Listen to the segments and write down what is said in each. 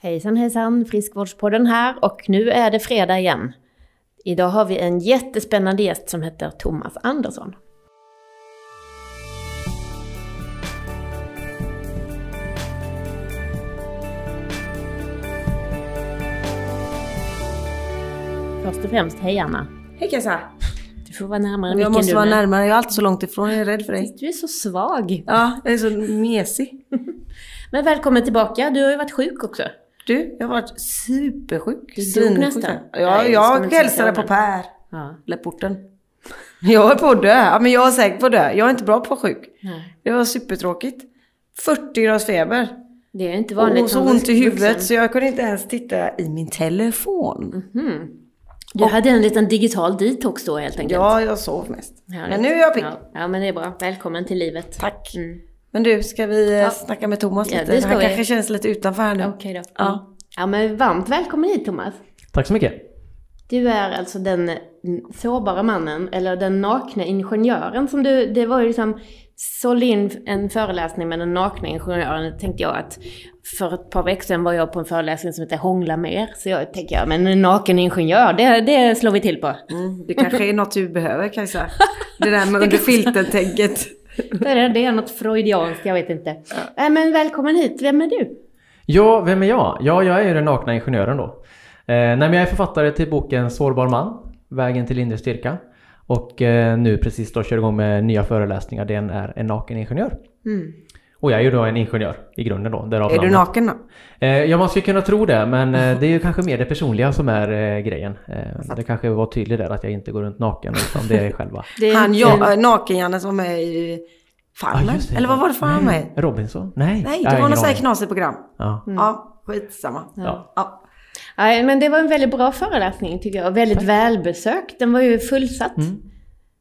Hejsan hejsan, Friskvårdspodden här och nu är det fredag igen. Idag har vi en jättespännande gäst som heter Thomas Andersson. Först och främst, hej Anna. Hej Kajsa! Du får vara närmare Jag måste vara närmare, jag är alltid så långt ifrån, jag är rädd för dig. Du är så svag. Ja, jag är så mesig. Men välkommen tillbaka, du har ju varit sjuk också. Du, jag har varit supersjuk. Du dog nästan. Ja, Nej, jag hälsade på Per. Ja. Porten. Jag är på att dö. Ja, men jag är säker på att dö. Jag är inte bra på sjuk. Nej. Det var supertråkigt. 40 graders feber. Det är inte vanligt Och så ont i huvudet så jag kunde inte ens titta i min telefon. Du hade en liten digital detox då helt enkelt. Ja, jag sov mest. Härligt. Men nu är jag pigg. Ja, ja, men det är bra. Välkommen till livet. Tack. Mm. Men du, ska vi eh, Ja. snacka med Thomas Ja, lite? det ska Han vi. kanske känns lite utanför här nu. Okej då. Ja. Mm. Ja, men varmt välkommen hit Thomas. Tack så mycket. Du är alltså den sårbara mannen, eller den nakna ingenjören som du, det var ju liksom, sålde in en föreläsning med den nakna ingenjören, tänkte jag att för ett par veckor sedan var jag på en föreläsning som heter Hångla mer, så jag tänkte, ja men en naken ingenjör, det, det slår vi till på. Mm, det kanske är något du behöver Kajsa. Det där med under filten-tänket. Det är, det är något freudianskt, jag vet inte. Nej men välkommen hit, vem är du? Ja, vem är jag? Ja, jag är ju den nakna ingenjören då. Eh, nej, jag är författare till boken Sårbar man, Vägen till inre styrka. Och eh, nu precis då kör igång med nya föreläsningar. Den är en naken ingenjör. Mm. Och jag är ju då en ingenjör i grunden då. Därav Är du namnet. naken då? Eh, ja, man skulle kunna tro det, men eh, det är ju kanske mer det personliga som är eh, grejen. Eh, det kanske var tydligt där att jag inte går runt naken, utan det är själva. Det är Han ja, äh, naken-Janne som var med i Farmen? Det. Eller vad var det för han var med? Robinson? Nej. Nej, det var något sånt här knasigt program. Ja. Ja, skitsamma. Ja. Ja. Nej, men det var en väldigt bra föreläsning tycker jag. Väldigt välbesökt. Den var ju fullsatt. Mm.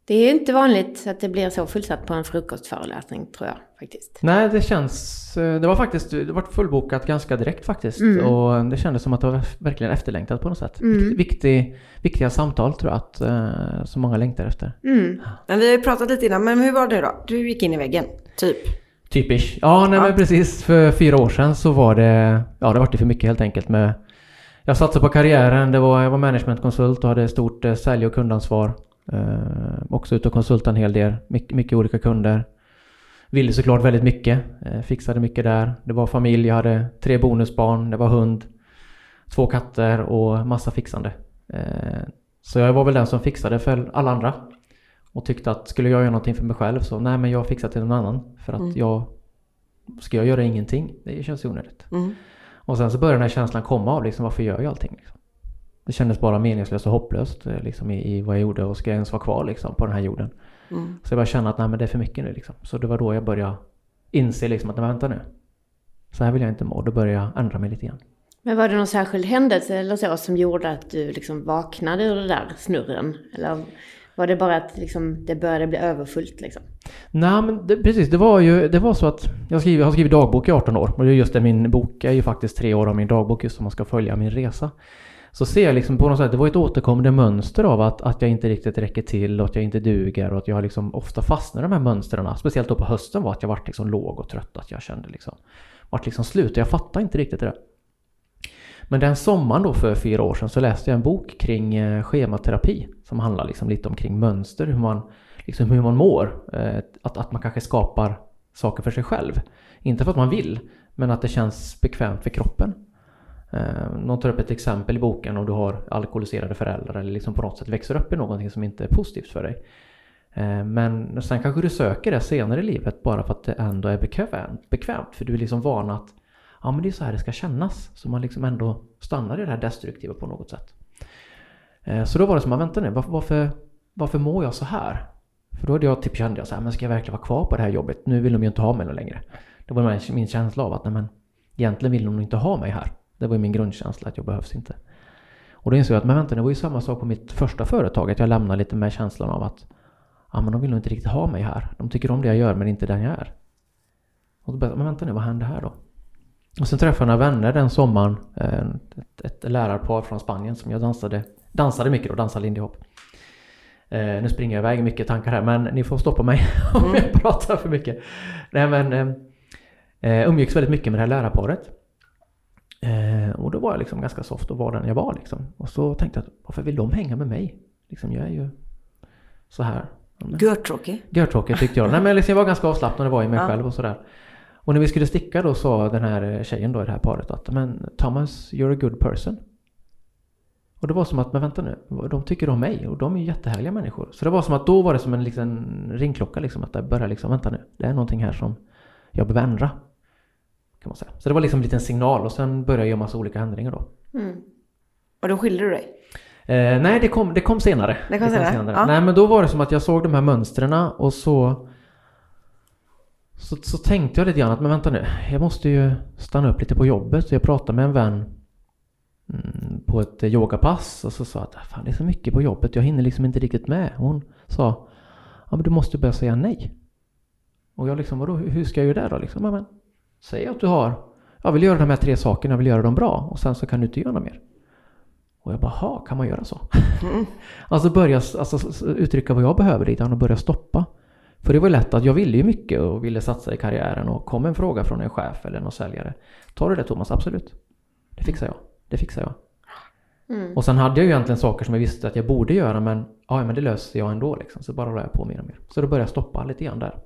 Det är ju inte vanligt att det blir så fullsatt på en frukostföreläsning, tror jag faktiskt. Nej, det känns... eh, Det var faktiskt... Det var fullbokat ganska direkt faktiskt. Mm. Och det kändes som att det var verkligen efterlängtat på något sätt. Vikt- Viktig, viktiga samtal tror jag att eh, så många längtar efter. Mm. Men vi har ju pratat lite innan, men hur var det då? Du gick in i väggen, typ. Typisch. Ja, nej Ja. men precis. För fyra år sedan så var det... Ja, det var det för mycket helt enkelt med... Jag satsade på karriären. Det var, jag var managementkonsult och hade stort eh, sälj och kundansvar. Eh, också ute och konsultade en hel del. Mycket, mycket olika kunder. Ville såklart väldigt mycket. Eh, fixade mycket där. Det var familj, jag hade tre bonusbarn, det var hund, två katter och massa fixande. Eh, så jag var väl den som fixade för alla andra. Och tyckte att skulle jag göra någonting för mig själv så nej men jag fixar till någon annan. För att jag... Ska jag göra ingenting? Det känns ju onödigt. Mm. Och sen så började den här känslan komma av liksom varför gör jag allting? Liksom. Det kändes bara meningslöst och hopplöst eh, liksom, i, i vad jag gjorde och ska jag ens vara kvar liksom, på den här jorden? Mm. Så jag började känna att nej men det är för mycket nu liksom. Så det var då jag började inse liksom att nej, vänta nu. Så här vill jag inte må. Då började jag ändra mig lite grann. Men var det någon särskild händelse eller så som gjorde att du liksom vaknade ur det där snurren? Eller var det bara att liksom det började bli överfullt liksom? Nej men det, precis, det var ju det var så att jag, skriver, jag har skrivit dagbok i 18 år och det är just det min bok är ju faktiskt tre år av min dagbok just som man ska följa min resa. Så ser jag liksom på något sätt, det var ett återkommande mönster av att, att jag inte riktigt räcker till och att jag inte duger och att jag liksom ofta fastnar i de här mönstren. Speciellt då på hösten var att jag vart liksom låg och trött, att jag kände liksom, vart liksom slut och jag fattade inte riktigt det där. Men den sommaren då för fyra år sedan så läste jag en bok kring eh, schematerapi som handlar liksom lite om kring mönster, hur man, liksom hur man mår. Eh, att, att man kanske skapar saker för sig själv. Inte för att man vill, men att det känns bekvämt för kroppen. Eh, någon tar upp ett exempel i boken om du har alkoholiserade föräldrar eller liksom på något sätt växer upp i någonting som inte är positivt för dig. Eh, men sen kanske du söker det senare i livet bara för att det ändå är bekvämt, bekvämt för du är liksom van att ja men det är så här det ska kännas. Så man liksom ändå stannar i det här destruktiva på något sätt. Eh, så då var det som, att vänta nu, varför, varför, varför mår jag så här? För då hade jag typ kände jag så här, men ska jag verkligen vara kvar på det här jobbet? Nu vill de ju inte ha mig längre. Det var min- känsla av att nej men egentligen vill de nog inte ha mig här. Det var min grundkänsla att jag behövs inte. Och då insåg jag att men vänta, det var ju samma sak på mitt första företag. Att jag lämnade lite med känslan av att ja men de vill nog inte riktigt ha mig här. De tycker om det jag gör men inte den jag är. Och då började jag, men vänta nu, vad händer här då? Och sen träffade jag några vänner den sommaren. eh, Ett, ett lärarpar från Spanien som jag dansade, dansade mycket då, dansade lindy hop. Eh, nu springer jag iväg mycket tankar här men ni får stoppa mig om jag pratar för mycket. Nej men eh, eh, umgicks väldigt mycket med det här lärarparet. Eh, och då var jag liksom ganska soft och var den jag var liksom. Och så tänkte jag, att, varför vill de hänga med mig? Liksom, jag är ju så här. Görtråkig. Görtråkigt tyckte jag. Nej men liksom, jag var ganska avslappnad och var i mig Ja. själv och sådär. Och när vi skulle sticka då sa den här tjejen då i det här paret att men Thomas, you're a good person. Och det var som att, men vänta nu, de tycker om mig och de är ju jättehärliga människor. Så det var som att då var det som en liten ringklocka liksom, att det började liksom, vänta nu, det är någonting här som jag behöver ändra. Kan man säga. Så det var liksom en liten signal och sen började jag göra massa olika ändringar då. Mm. Och då skilde du dig? Eh, nej, det kom, det kom senare. Det kom senare, ja. Nej, men då var det som att jag såg de här mönstren och så, så så tänkte jag lite grann att men vänta nu, jag måste ju stanna upp lite på jobbet. Så jag pratade med en vän mm, på ett eh, yogapass och så sa jag att fan, det är så mycket på jobbet, jag hinner liksom inte riktigt med. Och hon sa, ja men du måste börja säga nej. Och jag liksom, vadå, hur ska jag göra det då? Liksom, men, säg att du har, jag vill göra de här tre sakerna, jag vill göra dem bra och sen så kan du inte göra något mer. Och jag bara, ha, kan man göra så? alltså börja alltså, uttrycka vad jag behöver grann och börja stoppa. För det var lätt att jag ville ju mycket och ville satsa i karriären och kom en fråga från en chef eller någon säljare. Tar du det Thomas? Absolut. Det fixar jag. Det fixar jag. Mm. Och sen hade jag ju egentligen saker som jag visste att jag borde göra men, ja, men det löser jag ändå liksom. Så bara la jag på mer och mer. Så då började jag stoppa lite grann där.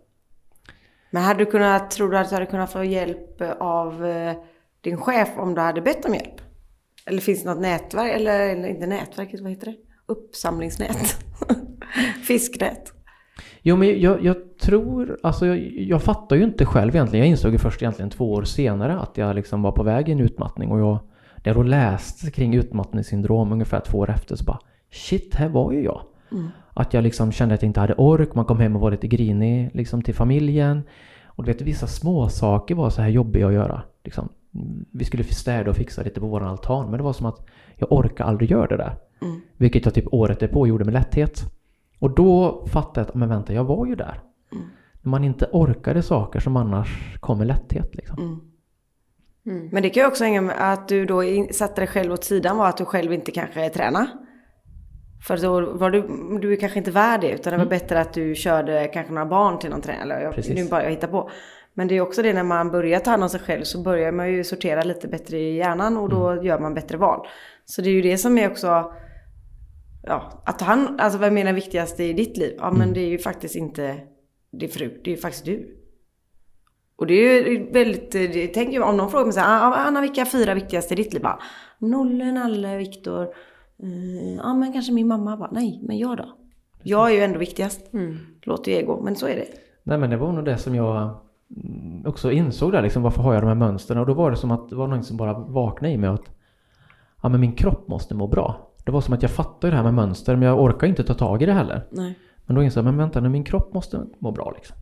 Men hade du kunnat, tror du att du hade kunnat få hjälp eh, av eh, din chef om du hade bett om hjälp? Eller finns det något nätverk, eller, eller inte nätverket, vad heter det? Uppsamlingsnät? Fisknät? Jo men jag, jag tror, alltså jag, jag fattar ju inte själv egentligen. Jag insåg ju först egentligen två år senare att jag liksom var på väg i en utmattning och jag, när jag då läste kring utmattningssyndrom ungefär två år efter så bara shit, här var ju jag. Att jag liksom kände att jag inte hade ork, man kom hem och var lite grinig liksom till familjen. Och du vet vissa små saker var så här jobbiga att göra. Liksom, mm, vi skulle städa och fixa lite på våran altan men det var som att jag orkar aldrig göra det där. Vilket jag typ året därpå gjorde med lätthet. Och då fattade jag att, men vänta, jag var ju där. När man inte orkade saker som annars kom med lätthet liksom. Men det kan ju också hänga med att du då satte dig själv åt sidan var att du själv inte kanske tränar. För då var du, du är kanske inte värd det utan det var bättre att du körde kanske några barn till någon träning. Eller jag, Precis. nu bara jag hittar på. Men det är också det när man börjar ta hand om sig själv så börjar man ju sortera lite bättre i hjärnan och då gör man bättre val. Så det är ju det som är också, ja, att ta hand, alltså vad menar viktigast i ditt liv? Ja men det är ju faktiskt inte din fru, det är ju faktiskt du. Och det är ju väldigt, det jag om någon frågar mig så här, "Ah, Anna vilka fyra viktigaste i ditt liv? Bara, Nolle, Nalle, Viktor, eh, ja men kanske min mamma. Bara, Nej, men jag då? Jag är ju ändå viktigast. Låter ju ego, men så är det. Nej men det var nog det som jag mm, också insåg där liksom, varför har jag de här mönstren? Och då var det som att det var någon som bara vaknade i mig att ja men min kropp måste må bra. Det var som att jag fattade det här med mönster men jag orkar inte ta tag i det heller. Nej. Men då insåg jag, men vänta nu, min kropp måste må bra liksom.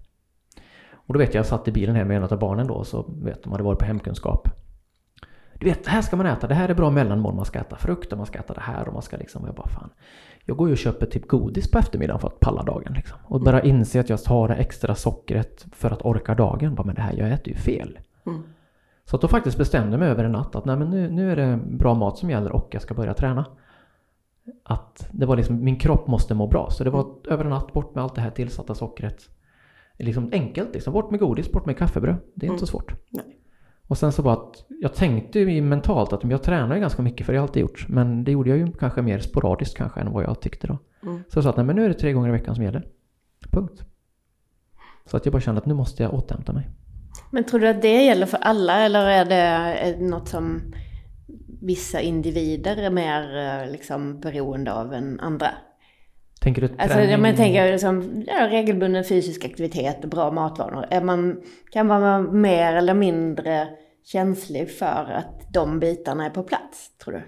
Och då vet jag, jag satt i bilen här med en av barnen då, så vet de hade varit på hemkunskap. Du vet, det här ska man äta, det här är bra mellanmål, man ska äta frukt och man ska äta det här och man ska liksom, jag bara fan. Jag går ju och köper typ godis på eftermiddagen för att palla dagen liksom. Och bara inse att jag tar det extra sockret för att orka dagen. Bara, men det här, jag äter ju fel. Mm. Så att då faktiskt bestämde jag mig över en natt att nej men nu, nu är det bra mat som gäller och jag ska börja träna. Att det var liksom, min kropp måste må bra. Så det var över en natt, bort med allt det här tillsatta sockret. Liksom enkelt liksom, bort med godis, bort med kaffebröd. Det är inte så svårt. Nej. Och sen så bara att jag tänkte ju mentalt att jag tränar ju ganska mycket för det har jag alltid gjort. Men det gjorde jag ju kanske mer sporadiskt kanske än vad jag tyckte då. Mm. Så jag sa att nej men nu är det tre gånger i veckan som gäller. Punkt. Så att jag bara kände att nu måste jag återhämta mig. Men tror du att det gäller för alla eller är det något som vissa individer är mer eh, liksom, beroende av än andra? Tänker du Alltså, träning? jag men, tänker liksom, ja, regelbunden fysisk aktivitet och bra matvanor. Är man, kan man vara mer eller mindre känslig för att de bitarna är på plats, tror du?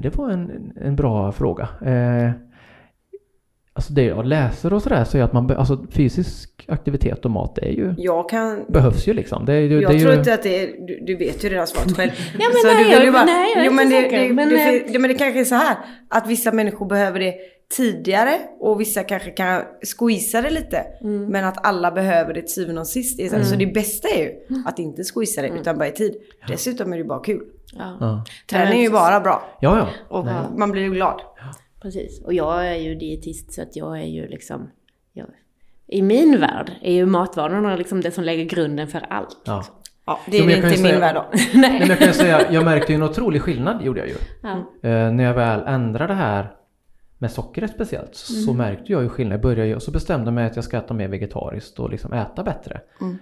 Det var en, en bra fråga. Eh, alltså det jag läser och sådär så är att man, alltså fysisk aktivitet och mat det är ju, Jag kan... behövs ju liksom. Det är, ju- Jag det är tror ju, inte att det är... Du, du vet ju redan svaret själv. Ja, men Så nej, du vill jag- ju bara, nej, jag är jo, inte men det, säker, det, men, det, eh, det, men det kanske är så här. Att vissa människor behöver det tidigare och vissa kanske kan squeeza det lite. Mm. Men att alla behöver det till syvende och sist. Det är så det bästa är ju att inte squeeza det utan bara i tid. Dessutom är det bara kul. Ja, ja. Träning är ju bara bra. ja, ja. Och Nej. man blir ju glad. precis. Och jag är ju dietist så att jag är ju liksom... Jag, I min värld är ju matvanorna liksom det som lägger grunden för allt. Ja. Ja, det Jo, är jag kan inte ju i min värld då. Nej, men jag kan ju säga, jag märkte ju en otrolig skillnad gjorde jag ju. Ja. Eh, när jag väl ändrade det här med sockret speciellt så Mm. märkte jag ju skillnad. Jag började och så bestämde jag mig att jag ska äta mer vegetariskt och liksom äta bättre. Mm.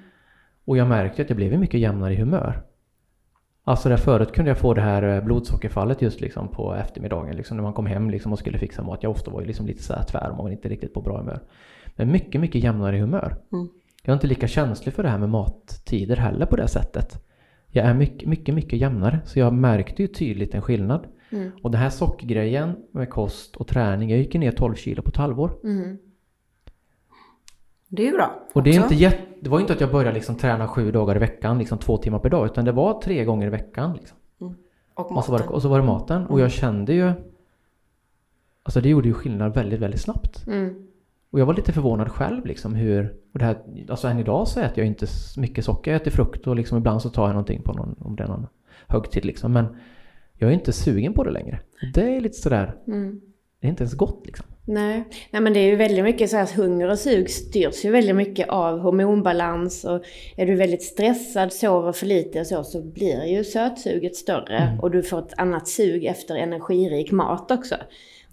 Och jag märkte att jag blev mycket jämnare i humör. Alltså där förut kunde jag få det här eh, blodsockerfallet just liksom på eftermiddagen liksom när man kom hem liksom och skulle fixa mat. Jag ofta var ju liksom lite så här tvär och var inte riktigt på bra humör. Men mycket, mycket jämnare i humör. Mm. Jag är inte lika känslig för det här med mattider heller på det sättet. Jag är mycket, mycket, mycket jämnare. Så jag märkte ju tydligt en skillnad. Mm. Och den här sockergrejen med kost och träning, jag gick ner 12 kilo på ett halvår. Mm. Det är ju bra. Och det, är inte jätte, det var inte att jag började liksom träna sju dagar i veckan, liksom två timmar per dag, utan det var tre gånger i veckan. Liksom. Och Och, så var det, maten. och så var det maten. Och jag kände ju... Alltså det gjorde ju skillnad väldigt, väldigt snabbt. Mm. Och jag var lite förvånad själv liksom hur... Och det här, alltså än idag så äter jag inte mycket socker. Jag äter frukt och liksom ibland så tar jag någonting på någon, om det är någon högtid liksom. Men jag är inte sugen på det längre. Det är lite sådär... Mm. Det är inte ens gott liksom. Nej. Nej, men det är ju väldigt mycket så att hunger och sug styrs ju väldigt mycket av hormonbalans och är du väldigt stressad, sover för lite och så, så blir ju sötsuget större och du får ett annat sug efter energirik mat också.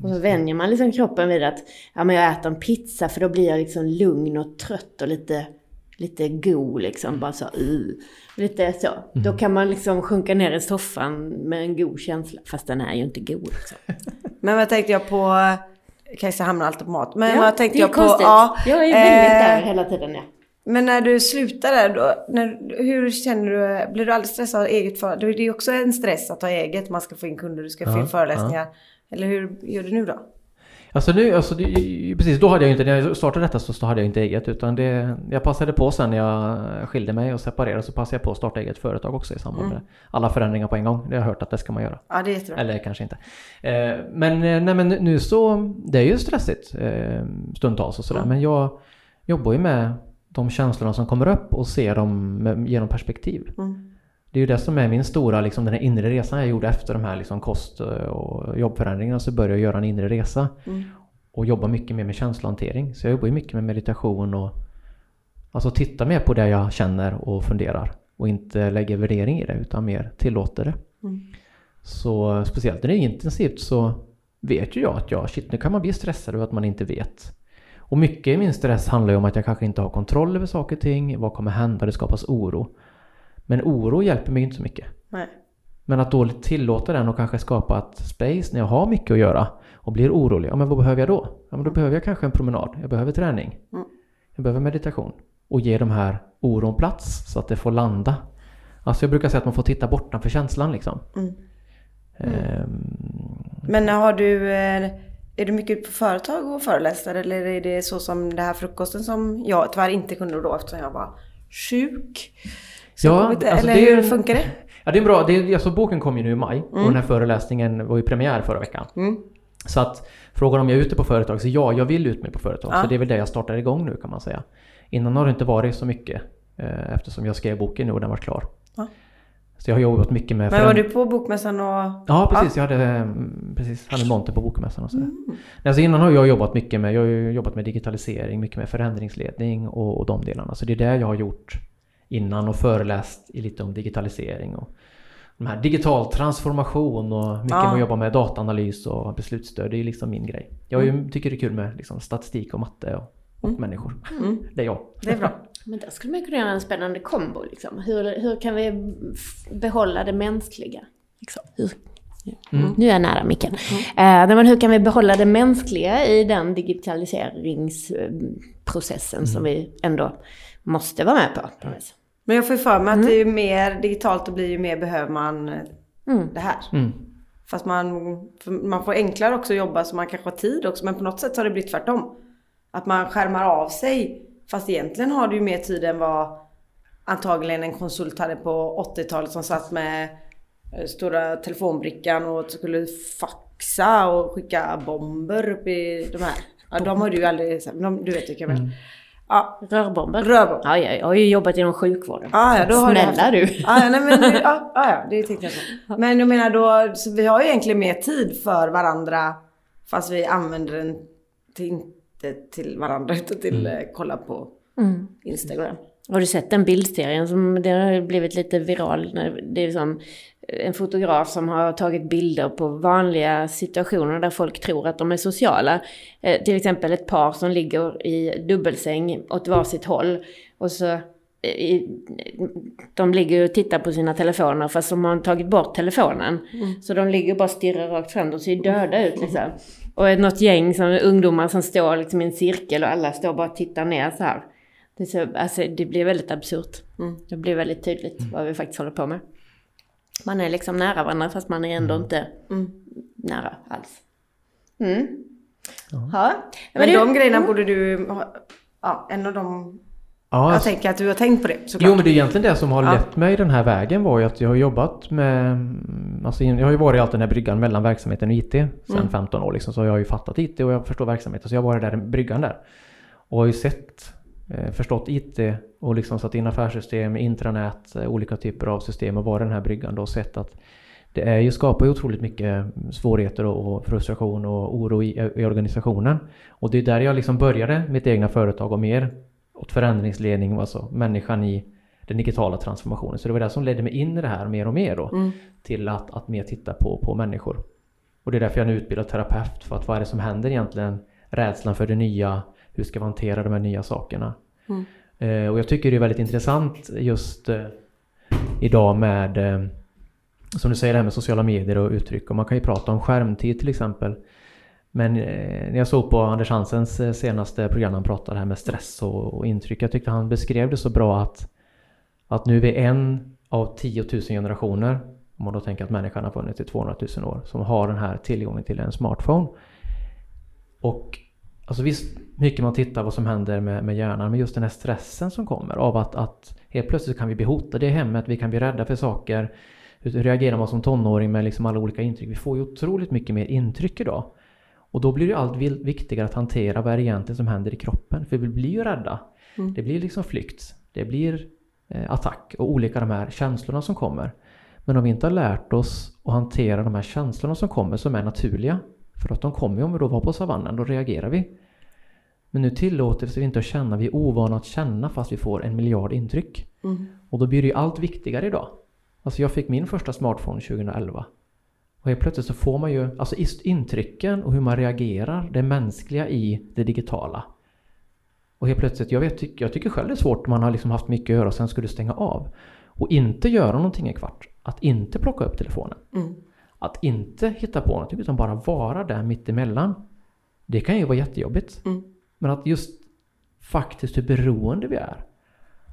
Och så vänjer man liksom kroppen vid att ja, men jag äter en pizza för då blir jag liksom lugn och trött och lite, lite god liksom. Bara så, uh. Lite så. Då kan man liksom sjunka ner i soffan med en god känsla. Fast den är ju inte god liksom. Men vad tänkte jag på... Kajsa hamnar alltid på mat. Men Ja, vad tänkte jag på... konstigt. Ja, jag är väldigt eh, där hela tiden ja. Men när du slutar där då, när, hur känner du? Blir du aldrig stressad av eget för? Det är ju också en stress att ha eget. Man ska få in kunder, du ska få Ja, in föreläsningar. Eller hur gör du nu då? Alltså nu, alltså det, precis då hade jag inte, när jag startade detta så hade jag inte eget utan det, jag passade på sen när jag skilde mig och separerade så passade jag på att starta eget företag också i samband med alla förändringar på en gång. Det har jag hört att det ska man göra. Ja, det är jättebra. Eller kanske inte. Eh, men, eh, nej, men nu så, det är ju stressigt eh, stundtals och sådär. Men jag jobbar ju med de känslorna som kommer upp och ser dem genom perspektiv. Mm. Det är ju det som är min stora, liksom den här inre resan jag gjorde efter de här liksom kost och jobbförändringarna. Så började jag göra en inre resa. Mm. Och jobba mycket mer med känslohantering. Så jag jobbar ju mycket med meditation och alltså titta mer på det jag känner och funderar. Och inte lägga värdering i det utan mer tillåter det. Mm. Så speciellt när det är intensivt så vet ju jag att jag, shit nu kan man bli stressad över att man inte vet. Och mycket i min stress handlar ju om att jag kanske inte har kontroll över saker och ting. Vad kommer hända? Det skapas oro. Men oro hjälper mig inte så mycket. Nej. Men att då tillåta den och kanske skapa ett space när jag har mycket att göra och blir orolig. Ja men vad behöver jag då? Ja men då behöver jag kanske en promenad. Jag behöver träning. Mm. Jag behöver meditation. Och ge de här oron plats så att det får landa. Alltså jag brukar säga att man får titta bortanför känslan liksom. Mm. Ehm, Men har du... eh, Är du mycket ute på företag och föreläser eller är det så som det här frukosten som jag tyvärr inte kunde då eftersom jag var sjuk? Ja, kom inte- alltså eller det är- hur funkar det? Ja det är bra. Det är, alltså boken kom ju nu i maj och den här föreläsningen var ju premiär förra veckan. Mm. Så att frågan om jag är ute på företag, så ja, jag vill ut mig på företag. Ja. Så det är väl det jag startar igång nu kan man säga. Innan har det inte varit så mycket eh, eftersom jag skrev boken nu och den var klar. Ja. Så jag har jobbat mycket med... Men var du på bokmässan och... Ja precis, jag hade mm, precis, hade monter på bokmässan och sådär. Mm. Alltså innan har jag jobbat mycket med, jag har jobbat med digitalisering, mycket med förändringsledning och, och de delarna. Så det är det jag har gjort innan och föreläst i lite om digitalisering och de här digital transformation och mycket Ja. med att jobba med dataanalys och beslutsstöd. Det är liksom min grej. Jag Mm. ju, tycker det är kul med liksom statistik och matte och, och människor. Mm. Det är jag. Det är bra. Men där skulle man kunna göra en spännande kombo. Liksom. Hur, hur kan vi behålla det mänskliga? Liksom. Hur, Mm. Nu är jag nära micken. Eh, nej, men hur kan vi behålla det mänskliga i den digitaliseringsprocessen som vi ändå måste vara med på? på? Men jag får ju för mig att ju mer digitalt det blir ju mer behöver man eh, Mm. det här. Mm. Fast man, man får enklare också att jobba så man kanske har tid också. Men på något sätt så har det blivit tvärtom. Att man skärmar av sig. Fast egentligen har du ju mer tid än vad antagligen en konsult hade på 80-talet som satt med eh, stora telefonbrickan och skulle faxa och skicka bomber upp i de här. Ja, de har du ju aldrig. De, du vet vilka jag menar. Ja, Rörbomber? rörbomber. Ja, jag, jag har ju jobbat inom sjukvården. Ah, ja, då har Snälla haft- du. Ah, ja, nej, men, ja, ah, ja, det tänkte jag så. Men jag menar då, så vi har ju egentligen mer tid för varandra fast vi använder den till, inte till varandra utan till eh, kolla på Mm. Instagram. Har du sett den bildserien som det har blivit lite viral? Det är som en fotograf som har tagit bilder på vanliga situationer där folk tror att de är sociala. Eh, till exempel ett par som ligger i dubbelsäng åt varsitt håll. Och så eh, de ligger och tittar på sina telefoner fast de har tagit bort telefonen. Mm. Så de ligger och bara stirrar rakt fram. De ser döda ut liksom. Och något gäng som ungdomar som står liksom i en cirkel och alla står bara och tittar ner så här. Det, så, alltså, det blir väldigt absurt. Mm. Det blir väldigt tydligt vad vi faktiskt håller på med. Man är liksom nära varandra fast man är ändå mm. inte mm, nära alls. Mm. Ja. ja. Men, men de grejerna borde du ha, ja, en av de Ja, jag alltså, tänker att du har tänkt på det såklart. Jo men det är egentligen det som har ja. lett mig den här vägen var ju att jag har jobbat med alltså Jag har ju varit i allt den här bryggan mellan verksamheten och IT sedan mm. 15 år liksom, så jag har ju fattat IT och jag förstår verksamheten så jag har varit där bryggan där. Och har ju sett förstått IT och liksom satt in affärssystem, intranät, eh, olika typer av system och varit den här bryggan då och sett att det är ju, skapar ju otroligt mycket svårigheter och frustration och oro i, i organisationen. Och det är där jag liksom började mitt egna företag och mer åt förändringsledning, alltså människan i den digitala transformationen. Så det var det som ledde mig in i det här mer och mer då. Mm. Till att, att mer titta på, på människor. Och det är därför jag är utbildad terapeut. För att vad är det som händer egentligen? Rädslan för det nya, hur ska vi hantera de här nya sakerna? Mm. Eh, och jag tycker det är väldigt intressant just eh, idag med eh, som du säger det här med sociala medier och uttryck och man kan ju prata om skärmtid till exempel. Men när jag såg på Anders Hansens senaste program han pratade här med stress och, och intryck. Jag tyckte han beskrev det så bra att, att nu är vi en av 10 000 generationer, om man då tänker att människan har funnits i 200 000 år, som har den här tillgången till en smartphone. Och Alltså visst, mycket man tittar vad som händer med, med hjärnan, men just den här stressen som kommer av att, att helt plötsligt kan vi bli hotade i hemmet, vi kan bli rädda för saker. Hur reagerar man som tonåring med liksom alla olika intryck? Vi får ju otroligt mycket mer intryck idag. Och då blir det allt viktigare att hantera vad det egentligen som händer i kroppen. För vi blir ju rädda. Mm. Det blir liksom flykt. Det blir eh, attack och olika de här känslorna som kommer. Men om vi inte har lärt oss att hantera de här känslorna som kommer som är naturliga för att de kommer ju om vi då var på savannen, då reagerar vi. Men nu tillåter vi inte att känna, vi är ovana att känna fast vi får en miljard intryck. Mm. Och då blir det ju allt viktigare idag. Alltså jag fick min första smartphone 2011. Och helt plötsligt så får man ju, alltså intrycken och hur man reagerar, det mänskliga i det digitala. Och helt plötsligt, jag, vet, jag tycker själv det är svårt man har liksom haft mycket att göra och sen du stänga av. Och inte göra någonting en kvart. Att inte plocka upp telefonen. Mm. Att inte hitta på någonting utan bara vara där mittemellan. Det kan ju vara jättejobbigt. Mm. Men att just faktiskt hur beroende vi är.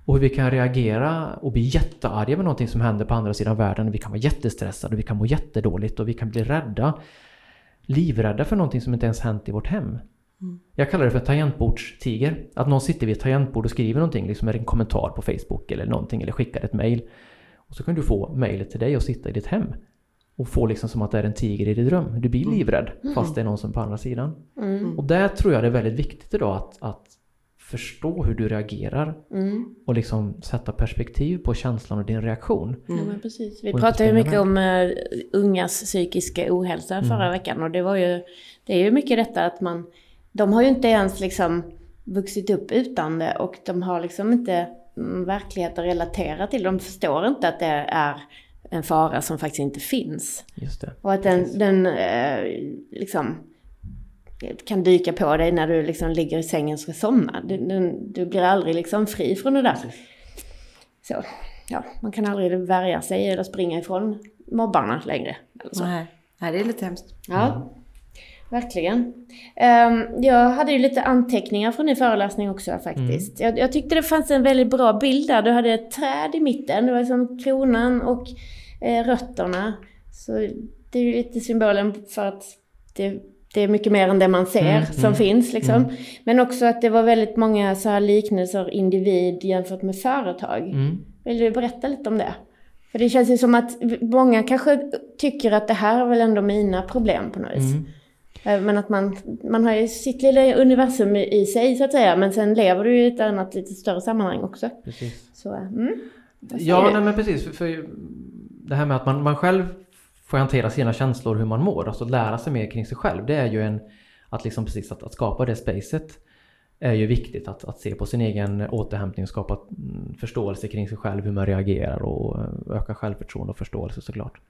Och hur vi kan reagera och bli jättearga med någonting som händer på andra sidan världen. Vi kan vara jättestressade, vi kan må jättedåligt och vi kan bli rädda. Livrädda för någonting som inte ens hänt i vårt hem. Mm. Jag kallar det för tangentbordstiger. Att någon sitter vid ett tangentbord och skriver någonting, liksom en kommentar på Facebook eller någonting eller skickar ett mail. Och så kan du få mejlet till dig och sitta i ditt hem och få liksom som att det är en tiger i din dröm. Du blir mm. livrädd mm. fast det är någon som är på andra sidan. Mm. Och där tror jag det är väldigt viktigt idag att, att förstå hur du reagerar mm. och liksom sätta perspektiv på känslan och din reaktion. Ja, men precis. Vi pratade ju mycket om uh, ungas psykiska ohälsa förra mm. veckan och det var ju, det är ju mycket detta att man, de har ju inte ens liksom vuxit upp utan det och de har liksom inte mm, verkligheten relaterat till. De förstår inte att det är en fara som faktiskt inte finns. Just det. Och att den, den eh, liksom kan dyka på dig när du liksom ligger i sängen och ska somna. Du, du, du blir aldrig liksom fri från det där. Så, ja, man kan aldrig värja sig eller springa ifrån mobbarna längre. Eller så. Nej. Nej, det är lite hemskt. Ja. Mm. Verkligen. Um, jag hade ju lite anteckningar från din föreläsning också faktiskt. Mm. Jag, jag, tyckte det fanns en väldigt bra bild där. Du hade ett träd i mitten. Det var som kronan och eh, rötterna. Så det är ju lite symbolen för att det, det är mycket mer än det man ser mm, som mm, finns liksom. Mm. Men också att det var väldigt många så här liknelser individ jämfört med företag. Mm. Vill du berätta lite om det? För det känns ju som att många kanske tycker att det här är väl ändå mina problem på något vis. Eh, men att man, man har ju sitt lilla universum i sig så att säga. Men sen lever du i ett annat lite större sammanhang också. Precis. Så, mm, ja, nej, men precis. För, för, det här med att man, man själv får hantera sina känslor, hur man mår. Alltså lära sig mer kring sig själv. Det är ju en, att liksom precis att, att skapa det spacet. är ju viktigt att, att se på sin egen återhämtning, skapa mm, förståelse kring sig själv, hur man reagerar och eh, öka självförtroende och förståelse såklart.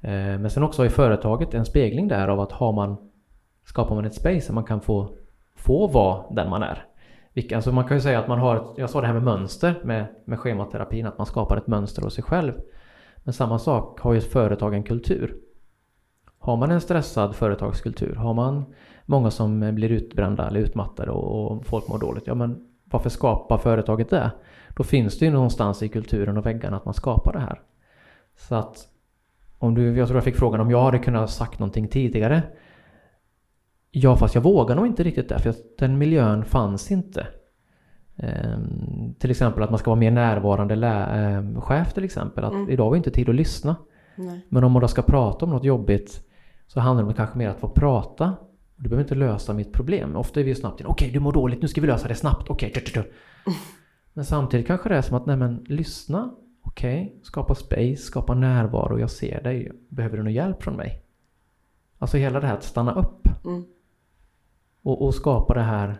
Eh, men sen också i företaget en spegling där av att har man, skapar man ett space där man kan få, få vara den man är. Vilka, alltså man kan ju säga att man har, ett, jag sa det här med mönster med, med schematerapin, att man skapar ett mönster hos sig själv. Men samma sak har ju ett företag en kultur. Har man en stressad företagskultur, har man många som blir utbrända eller utmattade och, och folk mår dåligt, ja men varför skapar företaget det? Då finns det ju någonstans i kulturen och väggarna att man skapar det här. Så att om du, jag tror jag fick frågan om jag hade kunnat sagt någonting tidigare. Ja, fast jag vågar nog inte riktigt det, för den miljön fanns inte. Um, till exempel att man ska vara mer närvarande lä- um, chef till exempel. Att mm. idag har vi inte tid att lyssna. Nej. Men om man då ska prata om något jobbigt så handlar det kanske mer att få prata. Du behöver inte lösa mitt problem. Ofta är vi snabbt okej okay, du mår dåligt, nu ska vi lösa det snabbt. Okej, okay, Men samtidigt kanske det är som att, nej men lyssna. Okej, okay, skapa space, skapa närvaro. Jag ser dig. Behöver du någon hjälp från mig? Alltså hela det här att stanna upp. Mm. Och, och skapa det här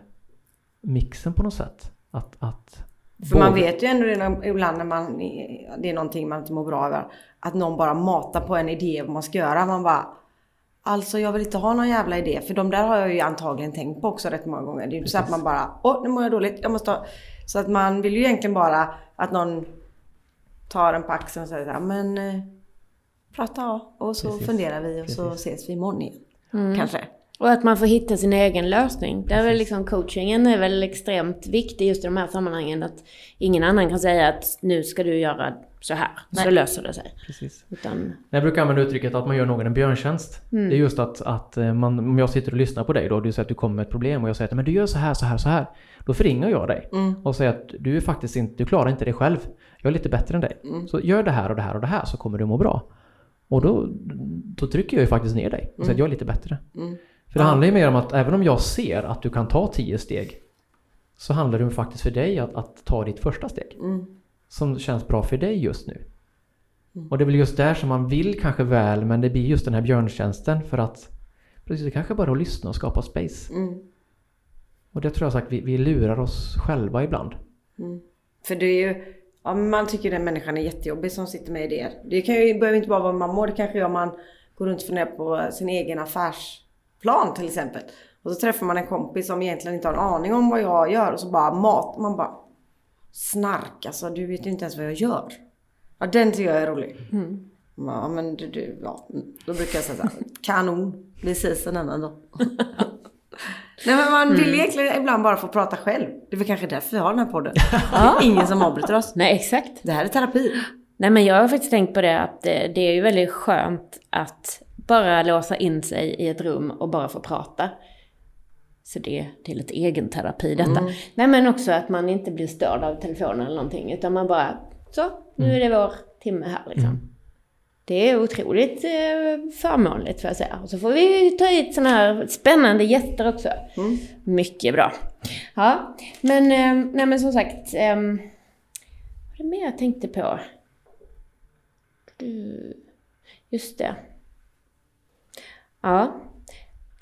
mixen på något sätt. Att, att för man vet ju ändå redan ibland när man, det är någonting man inte mår bra över. Att någon bara matar på en idé vad man ska göra. Man bara Alltså jag vill inte ha någon jävla idé. För de där har jag ju antagligen tänkt på också rätt många gånger. Det är ju så att man bara Åh nu mår jag dåligt. Jag måste ha... Så att man vill ju egentligen bara att någon tar en på axeln och säger så här, men eh, prata och så Precis. funderar vi och Precis. så ses vi imorgon igen. Mm. Kanske. Och att man får hitta sin egen lösning. Där är väl liksom coachingen är väl extremt viktig just i de här sammanhangen. Att ingen annan kan säga att nu ska du göra så här, Nej. så löser det sig. Precis. Utan... Jag brukar använda uttrycket att man gör någon en björntjänst. Mm. Det är just att, att eh, man, om jag sitter och lyssnar på dig då, du säger att du kommer med ett problem och jag säger att men du gör så här, så här, så här. Då förringar jag dig mm. och säger att du är faktiskt inte, du klarar inte det själv. Jag är lite bättre än dig. Mm. Så gör det här och det här och det här så kommer du må bra. Och då, då trycker jag ju faktiskt ner dig och säger att mm. jag är lite bättre. För det handlar ju mer om att även om jag ser att du kan ta tio steg så handlar det faktiskt för dig att, att ta ditt första steg. Mm. Som känns bra för dig just nu. Mm. Och det är väl just där som man vill kanske väl men det blir just den här björntjänsten för att precis, det kanske bara att lyssna och skapa space. Mm. Och det tror jag sagt, vi, vi lurar oss själva ibland. Mm. För det är ju, ja, man tycker den människan är jättejobbig som sitter med idéer. Det kan ju, behöver inte bara vara mammor, det kanske gör man går runt och funderar på sin egen affärs plan till exempel. Och så träffar man en kompis som egentligen inte har en aning om vad jag gör och så bara mat. Man bara Snark alltså, du vet ju inte ens vad jag gör. Ja den tycker jag är rolig. Mm. Ja men du, du, ja. Då brukar jag säga såhär, kanon. Vi ses en annan dag. Nej men man vill mm. egentligen ibland bara få prata själv. Det är väl kanske därför vi har den här podden. Det är ingen som avbryter oss. Nej exakt. Det här är terapi. Nej men jag har faktiskt tänkt på det att det är ju väldigt skönt att bara låsa in sig i ett rum och bara få prata. Så det är till ett egen terapi detta. Mm. Nej men också att man inte blir störd av telefonen eller någonting. Utan man bara, så, nu är det vår timme här liksom. Mm. Det är otroligt eh, förmånligt får jag säga. Och så får vi ta hit sådana här spännande gäster också. Mm. Mycket bra. Ja, men, eh, nej men som sagt. Eh, vad är det mer jag tänkte på? Just det. Ja.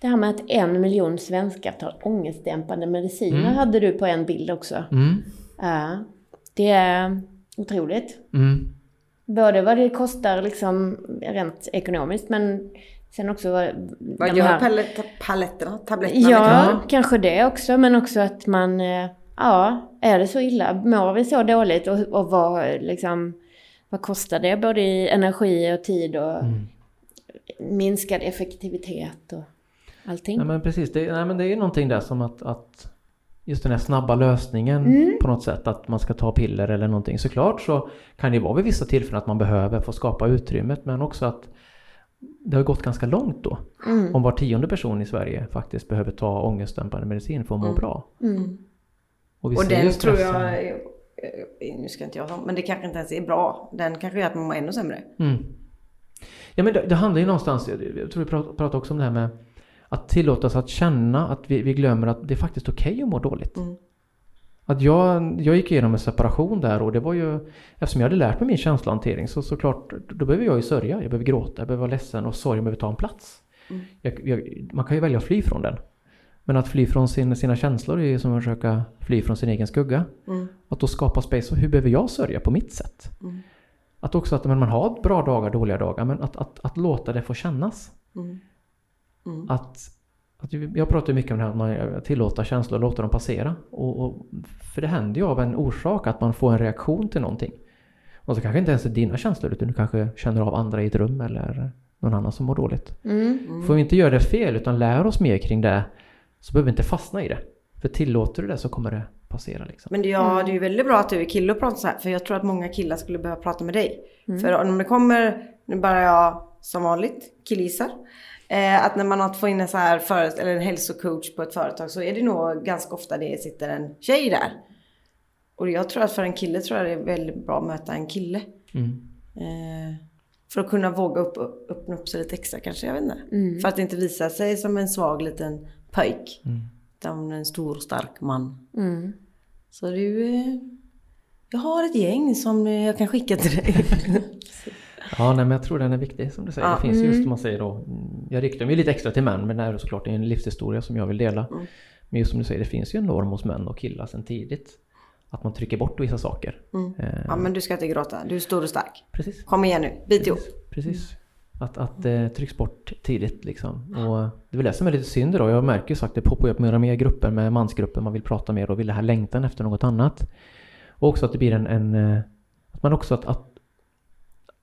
Det här med att en miljon svenskar tar ångestdämpande mediciner mm. hade du på en bild också. Mm. Ja. Det är otroligt. Mm. Både vad det kostar liksom rent ekonomiskt men sen också vad... Vad gör här... paletterna? Tabletterna? Ja, liksom. kanske det också. Men också att man... Eh, ja, är det så illa? Mår vi så dåligt? Och, och vad liksom... Vad kostar det? Både i energi och tid och mm minskad effektivitet och allting. Ja, men precis, det, nej, men det är ju någonting där som att, att just den här snabba lösningen mm. på något sätt, att man ska ta piller eller någonting. Såklart så kan det vara vid vissa tillfällen att man behöver få skapa utrymmet men också att det har gått ganska långt då. Mm. Om var tionde person i Sverige faktiskt behöver ta ångestdämpande medicin för att må mm. bra. Mm. Och, och den tror jag, nu ska inte jag men det kanske inte ens är bra. Den kanske gör att man mår ännu sämre. Mm. Ja men det, det handlar ju någonstans, jag tror vi pratade också om det här med att tillåta oss att känna att vi, vi glömmer att det är faktiskt okej okay att må dåligt. Mm. Att jag, jag gick igenom en separation där och det var ju Eftersom jag hade lärt mig min känslohantering så såklart Då behöver jag ju sörja, jag behöver gråta, jag behöver vara ledsen och sorgen behöver ta en plats. Mm. Jag, jag, man kan ju välja att fly från den. Men att fly från sin, sina känslor är ju som att försöka fly från sin egen skugga. Mm. Att då skapa space, och hur behöver jag sörja på mitt sätt? Mm. Att också att men man har bra dagar, dåliga dagar, men att, att, att låta det få kännas. Mm. Mm. Att, att jag pratar ju mycket om det här att man tillåter känslor och låter dem passera. Och, och, för det händer ju av en orsak att man får en reaktion till någonting. Och så kanske inte ens är dina känslor utan du kanske känner av andra i ett rum eller någon annan som mår dåligt. Mm. Får vi inte göra det fel utan lär oss mer kring det så behöver vi inte fastna i det. För tillåter du det så kommer det passera liksom. Men det, ja, Mm. det är ju väldigt bra att du är kille och pratar så här. För jag tror att många killar skulle behöva prata med dig. Mm. För om det kommer, nu bara jag som vanligt killgissar. Eh, att när man har fått in en så här före, eller en hälsocoach på ett företag så är det nog ganska ofta det sitter en tjej där. Och jag tror att för en kille tror jag det är väldigt bra att möta en kille. Mm. Eh, för att kunna våga upp, öppna upp sig lite extra kanske, jag vet inte. Mm. För att inte visa sig som en svag liten pojk. Mm. Utan en stor stark man. Mm. Så du, eh, jag har ett gäng som eh, jag kan skicka till dig. Ja, nej, men jag tror den är viktig som du säger. Ja. Det finns just Mm. som man säger då, mm, jag riktar mig lite extra till män men det är såklart en livshistoria som jag vill dela. Mm. Men just som du säger, det finns ju en norm hos män och killar sedan tidigt. Att man trycker bort vissa saker. Mm. Eh, Ja men du ska inte gråta, du är stor och stark. Precis. Kom igen nu, bit ihop. Precis. Precis. Att, att det trycks bort tidigt liksom. Och det är väl det som är lite synd då. Jag märker ju så att det poppar upp mer och mer grupper med mansgrupper. Man vill prata mer och vill det här längtan efter något annat. Och också att det blir en... en eh, att man också att, att,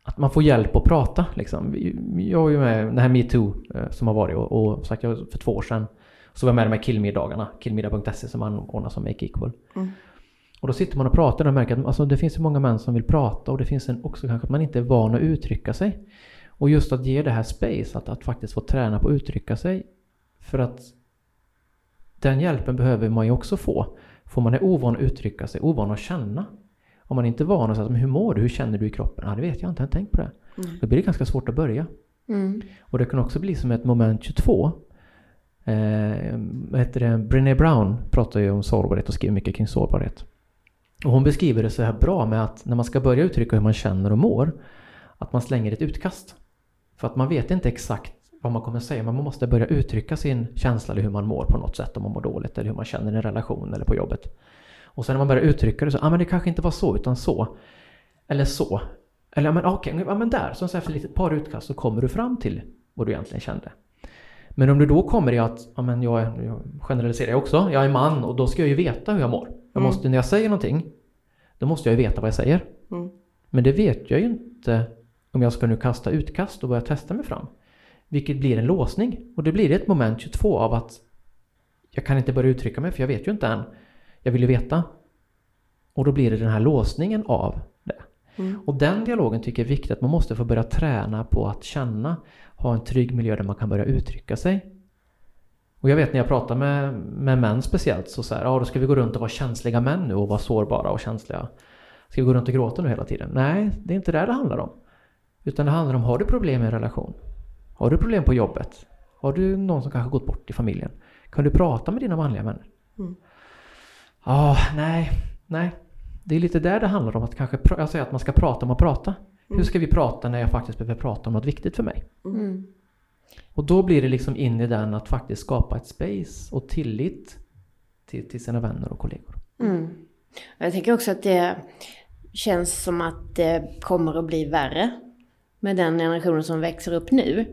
att man får hjälp att prata liksom. Jag var ju med den här metoo eh, som har varit och, och sagt jag för två år sedan. Så var jag med de här killmiddagarna. Killmiddag.se som anordnas av Make Equal. Mm. Och då sitter man och pratar och märker att alltså, det finns ju många män som vill prata och det finns en, också kanske att man inte är van att uttrycka sig. Och just att ge det här space, att, att faktiskt få träna på att uttrycka sig. För att den hjälpen behöver man ju också få. För man är ovan att uttrycka sig, ovan att känna. Om man inte är van att säga hur mår du, hur känner du i kroppen? Ja, det vet jag inte, jag har inte tänkt på det. Mm. Då blir det ganska svårt att börja. Mm. Och det kan också bli som ett moment 22. Eh, heter det? Brené Brown pratar ju om sårbarhet och skriver mycket kring sårbarhet. Och hon beskriver det så här bra med att när man ska börja uttrycka hur man känner och mår, att man slänger ett utkast. För att man vet inte exakt vad man kommer säga, men man måste börja uttrycka sin känsla eller hur man mår på något sätt, om man mår dåligt eller hur man känner i en relation eller på jobbet. Och sen när man börjar uttrycka det så, ja ah, men det kanske inte var så utan så. Eller så. Eller ja men okej, ja men där, så för ett par utkast så kommer du fram till vad du egentligen kände. Men om du då kommer i att, ja men jag, jag generaliserar jag också, jag är man och då ska jag ju veta hur jag mår. Jag Mm. måste, när jag säger någonting, då måste jag ju veta vad jag säger. Mm. Men det vet jag ju inte om jag ska nu kasta utkast och börja testa mig fram. Vilket blir en låsning. Och det blir ett moment 22 av att jag kan inte börja uttrycka mig för jag vet ju inte än. Jag vill ju veta. Och då blir det den här låsningen av det. Mm. Och den dialogen tycker jag är viktig att man måste få börja träna på att känna, ha en trygg miljö där man kan börja uttrycka sig. Och jag vet när jag pratar med, med män speciellt så säger ja då ska vi gå runt och vara känsliga män nu och vara sårbara och känsliga. Ska vi gå runt och gråta nu hela tiden? Nej, det är inte det det handlar om. Utan det handlar om, har du problem i en relation? Har du problem på jobbet? Har du någon som kanske gått bort i familjen? Kan du prata med dina manliga vänner? Mm. Ja, nej, nej. Det är lite där det handlar om att kanske, jag säger att man ska prata om att prata. Hur ska vi prata när jag faktiskt behöver prata om något viktigt för mig? Mm. Och då blir det liksom in i den att faktiskt skapa ett space och tillit till, till sina vänner och kollegor. Mm. Jag tänker också att det känns som att det kommer att bli värre med den generationen som växer upp nu.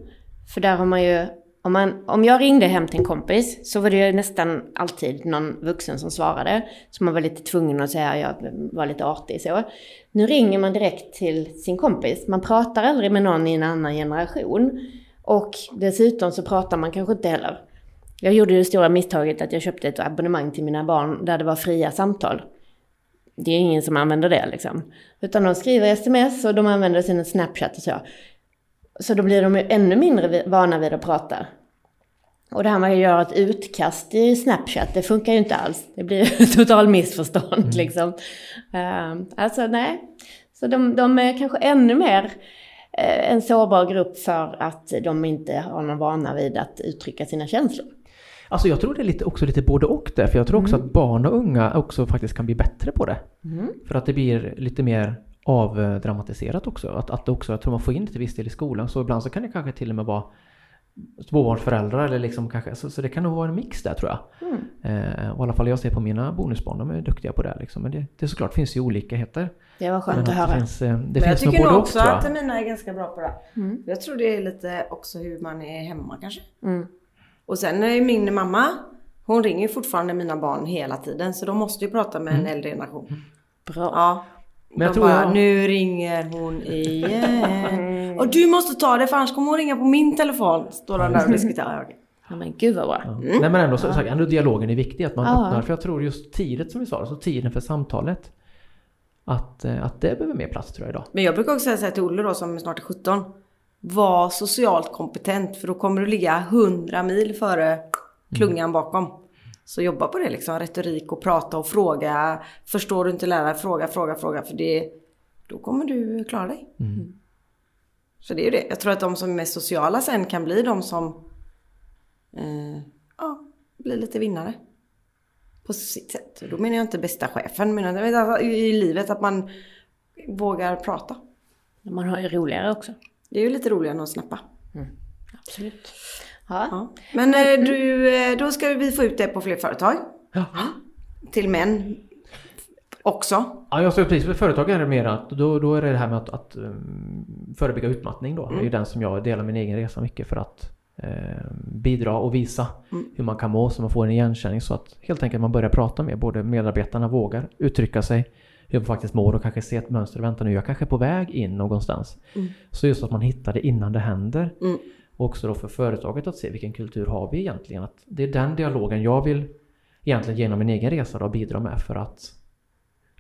För där har man ju, om, man, om jag ringde hem till en kompis så var det ju nästan alltid någon vuxen som svarade. Så man var lite tvungen att säga, jag var lite artig så. Nu ringer man direkt till sin kompis. Man pratar aldrig med någon i en annan generation. Och dessutom så pratar man kanske inte heller. Jag gjorde det stora misstaget att jag köpte ett abonnemang till mina barn där det var fria samtal. Det är ingen som använder det liksom. Utan de skriver sms och de använder sina Snapchat och så. Så då blir de ju ännu mindre vana vid att prata. Och det här med att göra ett utkast i Snapchat, det funkar ju inte alls. Det blir total missförstånd liksom. Uh, alltså nej. Så de, de är kanske ännu mer eh, en sårbar grupp för att de inte har någon vana vid att uttrycka sina känslor. Alltså jag tror det är lite, också lite både och där, för jag tror också att barn och unga också faktiskt kan bli bättre på det. Mm. För att det blir lite mer avdramatiserat också. Att, att också, jag tror man får in det till viss del i skolan, så ibland så kan det kanske till och med vara småbarnsföräldrar eller liksom kanske, så, så det kan nog vara en mix där tror jag. Mm. Eh, och I alla fall jag ser på mina bonusbarn, de är duktiga på det liksom. Men det, det såklart finns ju olikheter. Det var skönt Men att att höra. det finns, eh, det Men jag finns nog tycker nog och också jag. att mina är ganska bra på det. Mm. Jag tror det är lite också hur man är hemma kanske. Mm. Och sen är min mamma, hon ringer ju fortfarande mina barn hela tiden så de måste ju prata med en äldre generation. Bra. Ja. Men jag tror bara, jag- nu ringer hon igen. Och du måste ta det för annars kommer hon ringa på min telefon. Står de där och diskuterar. Ja, men gud vad bra. Ja. Nej men ändå, så, så, ändå dialogen är viktig, att man Ja. öppnar. För jag tror just tidigt som vi sa, alltså tiden för samtalet. Att, eh, att det behöver mer plats tror jag idag. Men jag brukar också säga till Olle då som snart är 17. Var socialt kompetent för då kommer du ligga 100 mil före klungan bakom. Så jobba på det liksom, retorik och prata och fråga. Förstår du inte lärare, fråga, fråga, fråga. För det, då kommer du klara dig. Så det är ju det. Jag tror att de som är mest sociala sen kan bli de som eh, ja, blir lite vinnare. På sitt sätt. Då menar jag inte bästa chefen, men jag i i livet att man vågar prata. Man har ju roligare också. Det är ju lite roligare än att snappa. Absolut. Ja. Ja. Men eh, du, eh, då ska vi få ut det på fler företag. Ja. Till män också. Ja, jag ju precis för företag är det mer att då, då är det det här med att, att um, förebygga utmattning då. Det är ju den som jag delar min egen resa mycket för att eh, bidra och visa hur man kan må så man får en igenkänning så att helt enkelt man börjar prata med både medarbetarna vågar uttrycka sig hur faktiskt mår och kanske se ett mönster. Vänta nu, jag kanske är på väg in någonstans. Så just att man hittar det innan det händer. Mm. Och också då för företaget att se vilken kultur har vi egentligen. Att det är den dialogen jag vill egentligen genom min egen resa då bidra med för att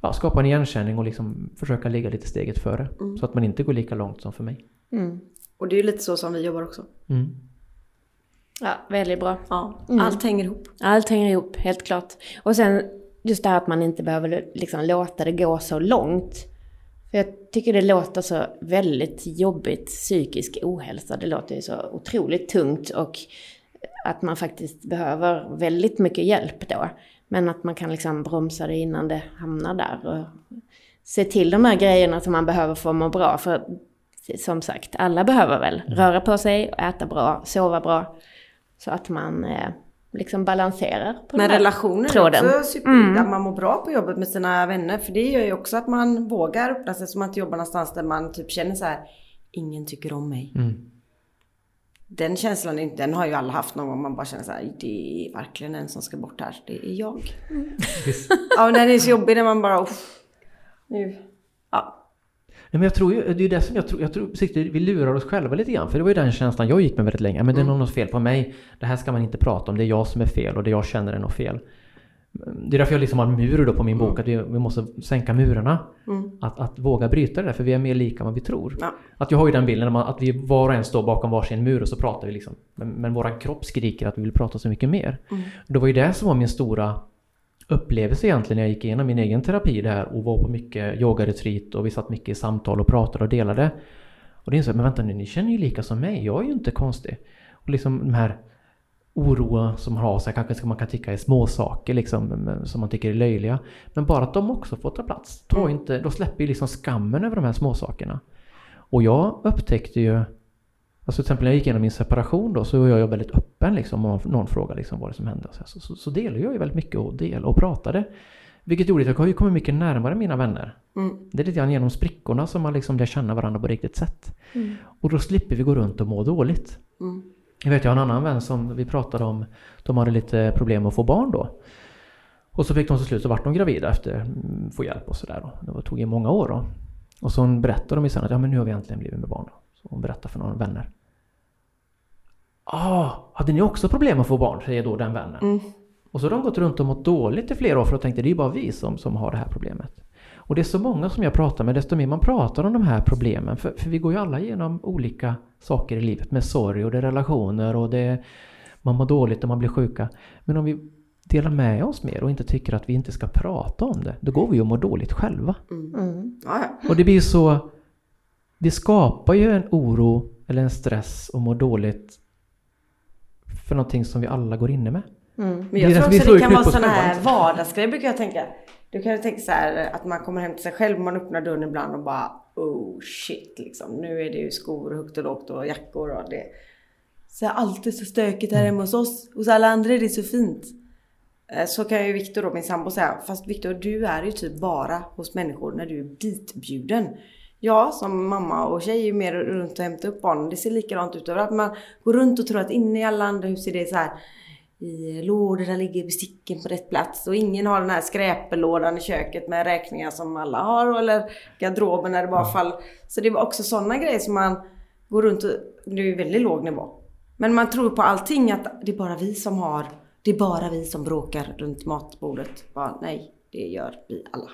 ja, skapa en igenkänning och liksom försöka ligga lite steget före. Så att man inte går lika långt som för mig. Mm. Och det är ju lite så som vi jobbar också. Mm. ja, väldigt bra. Ja, allt hänger ihop. Allt hänger ihop, helt klart. Och sen just det här att man inte behöver liksom låta det gå så långt. För jag tycker det låter så väldigt jobbigt, psykisk ohälsa. Det låter ju så otroligt tungt och att man faktiskt behöver väldigt mycket hjälp då. Men att man kan liksom bromsa det innan det hamnar där. Och se till de här grejerna som man behöver för att må bra. För som sagt, alla behöver väl röra på sig, äta bra, sova bra. Så att man eh, liksom balanserar på Men relationer är tråden. också superviktigt. Att man mår bra på jobbet med sina vänner. För det gör ju också att man vågar öppna sig så man inte jobbar någonstans där man typ känner så här. Ingen tycker om mig. Mm. Den känslan är inte- den har ju alla haft någon gång. Man bara känner så här. Det är verkligen en som ska bort här. Det är jag. ja men den är så jobbig när man bara. Nu. Ja. Men jag tror ju, det är ju det som jag tror, jag tror precis, vi lurar oss själva lite grann. För det var ju den känslan jag gick med väldigt länge. Men det är nog något fel på mig. Det här ska man inte prata om. Det är jag som är fel och det jag känner är något fel. Det är därför jag liksom har en mur då på min bok. Att vi, vi måste sänka murarna. Att, att våga bryta det där. För vi är mer lika än vad vi tror. Ja. Att jag har ju den bilden att vi var och en står bakom varsin mur och så pratar vi liksom. Men, men våran kropp skriker att vi vill prata så mycket mer. Det var ju det som var min stora upplevelse egentligen när jag gick igenom min egen terapi där och var på mycket yogaretreat och vi satt mycket i samtal och pratade och delade. Och det insåg jag, men vänta nu, ni känner ju lika som mig, jag är ju inte konstig. Och liksom de här oroa som man har sig, kanske ska man kan tycka är småsaker liksom, som man tycker är löjliga. Men bara att de också får ta plats. Ta inte, då släpper ju liksom skammen över de här småsakerna. Och jag upptäckte ju Alltså till exempel när jag gick igenom min separation då så var jag väldigt öppen liksom om någon frågade liksom vad det som hände. Så, så, så delade jag ju väldigt mycket och del och pratade. Vilket gjorde att jag ju kommit mycket närmare mina vänner. Mm. Det är lite grann genom sprickorna som man liksom lär känna varandra på riktigt sätt. Och då slipper vi gå runt och må dåligt. Mm. Jag vet jag har en annan vän som vi pratade om, de hade lite problem att få barn då. Och så fick de till slut så vart de gravida efter mm, få hjälp och sådär. Det tog ju många år då. Och så berättade de ju sen att ja men nu har vi äntligen blivit med barn. Då. Så hon berättade för några vänner. Ah, hade ni också problem att få barn? Säger då den vännen. Mm. Och så har de gått runt och mått dåligt i flera år för att tänkte det är ju bara vi som, som har det här problemet. Och det är så många som jag pratar med, desto mer man pratar om de här problemen. För, för vi går ju alla igenom olika saker i livet med sorg och det är relationer och det är, man mår dåligt och man blir sjuka. Men om vi delar med oss mer och inte tycker att vi inte ska prata om det, då går vi ju och mår dåligt själva. Mm. Ja, ja. Och det blir så... Det skapar ju en oro eller en stress och mår dåligt för någonting som vi alla går inne med. Mm. Men Det jag tror också slår det kan vara sådana här vardagsgrejer brukar jag tänka. Du kan ju tänka så här att man kommer hem till sig själv, man öppnar dörren ibland och bara oh shit liksom. Nu är det ju skor högt och lågt och jackor och det. Så allt är så stökigt här hemma hos oss. Hos alla andra är det så fint. Eh, Så kan ju Viktor då, min sambo säga, fast Viktor du är ju typ bara hos människor när du är ditbjuden. Jag som mamma och tjej är mer runt och hämtar upp barnen. Det ser likadant ut överallt. Man går runt och tror att inne i alla andra hus är det så här i lådorna ligger besticken på rätt plats och ingen har den här skräpelådan i köket med räkningar som alla har eller garderoben när det bara faller. Så det var också sådana grejer som man går runt och, det är ju väldigt låg nivå. Men man tror på allting att det är bara vi som har, det är bara vi som bråkar runt matbordet. Bara, nej, det gör vi alla.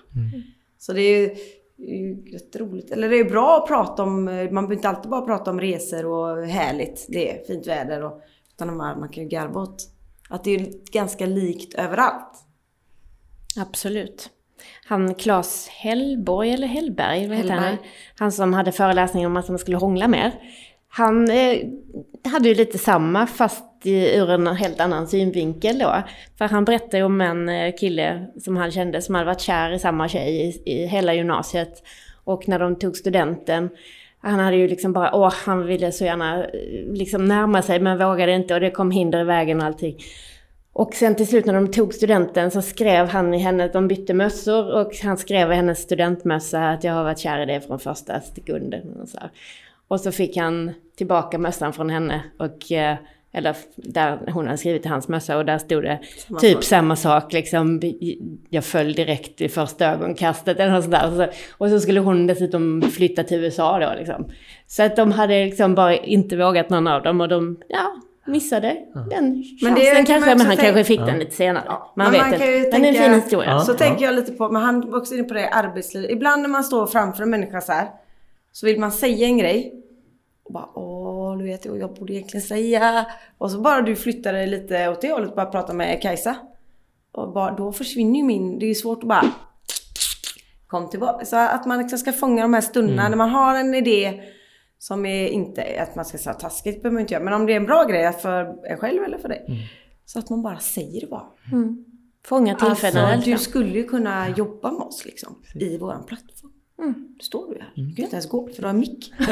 Så det är det är ju jätteroligt. Eller det är bra att prata om, man behöver inte alltid bara prata om resor och härligt, det är fint väder och utan man, man kan ju garva åt att det är ganska likt överallt. Absolut. Han Claes Hellborg, eller Hellberg, vad heter han? Hellberg. Han som hade föreläsningen om att man skulle hångla mer. Han eh, hade ju lite samma fast ur en helt annan synvinkel då. För han berättade om en eh, kille som han kände som hade varit kär i samma tjej i, i hela gymnasiet. Och när de tog studenten, han hade ju liksom bara, åh, han ville så gärna eh, liksom närma sig men vågade inte och det kom hinder i vägen och allting. Och sen till slut när de tog studenten så skrev han i henne, de bytte mössor och han skrev i hennes studentmössa att jag har varit kär i dig från första sekunden. Och så, och så fick han tillbaka mössan från henne och eh, eller där hon hade skrivit i hans mössa och där stod det Samma typ sak. samma sak liksom. Jag föll direkt i första ögonkastet eller något sånt där. Och så, skulle hon dessutom flytta till USA då liksom. Så att de hade liksom bara inte vågat någon av dem och de, ja, missade den chansen Men det kan man kanske. Men han tänka- kanske fick den lite senare. Ja, man men vet man inte. Men det är en fin historia. Ja. Så tänker jag lite på, men han var också inne på det arbetslivet. Ibland när man står framför en människa så här. Så vill man säga en grej. Och bara åh, du vet jag, jag borde egentligen säga. Och så bara du flyttar dig lite åt det hållet och bara prata med Kajsa. Och bara, då försvinner ju min, det är ju svårt att bara kom tillbaka. Så att man liksom ska fånga de här stunderna när man har en idé som är inte att man ska säga taskigt, behöver man inte göra. Men om det är en bra grej för en själv eller för dig. Så att man bara säger det bara. Fånga tillfällena. Alltså, du skulle ju kunna jobba med oss liksom. I våran plattform. Du står du här. Du kan inte ens gå för du har en mick. Nej,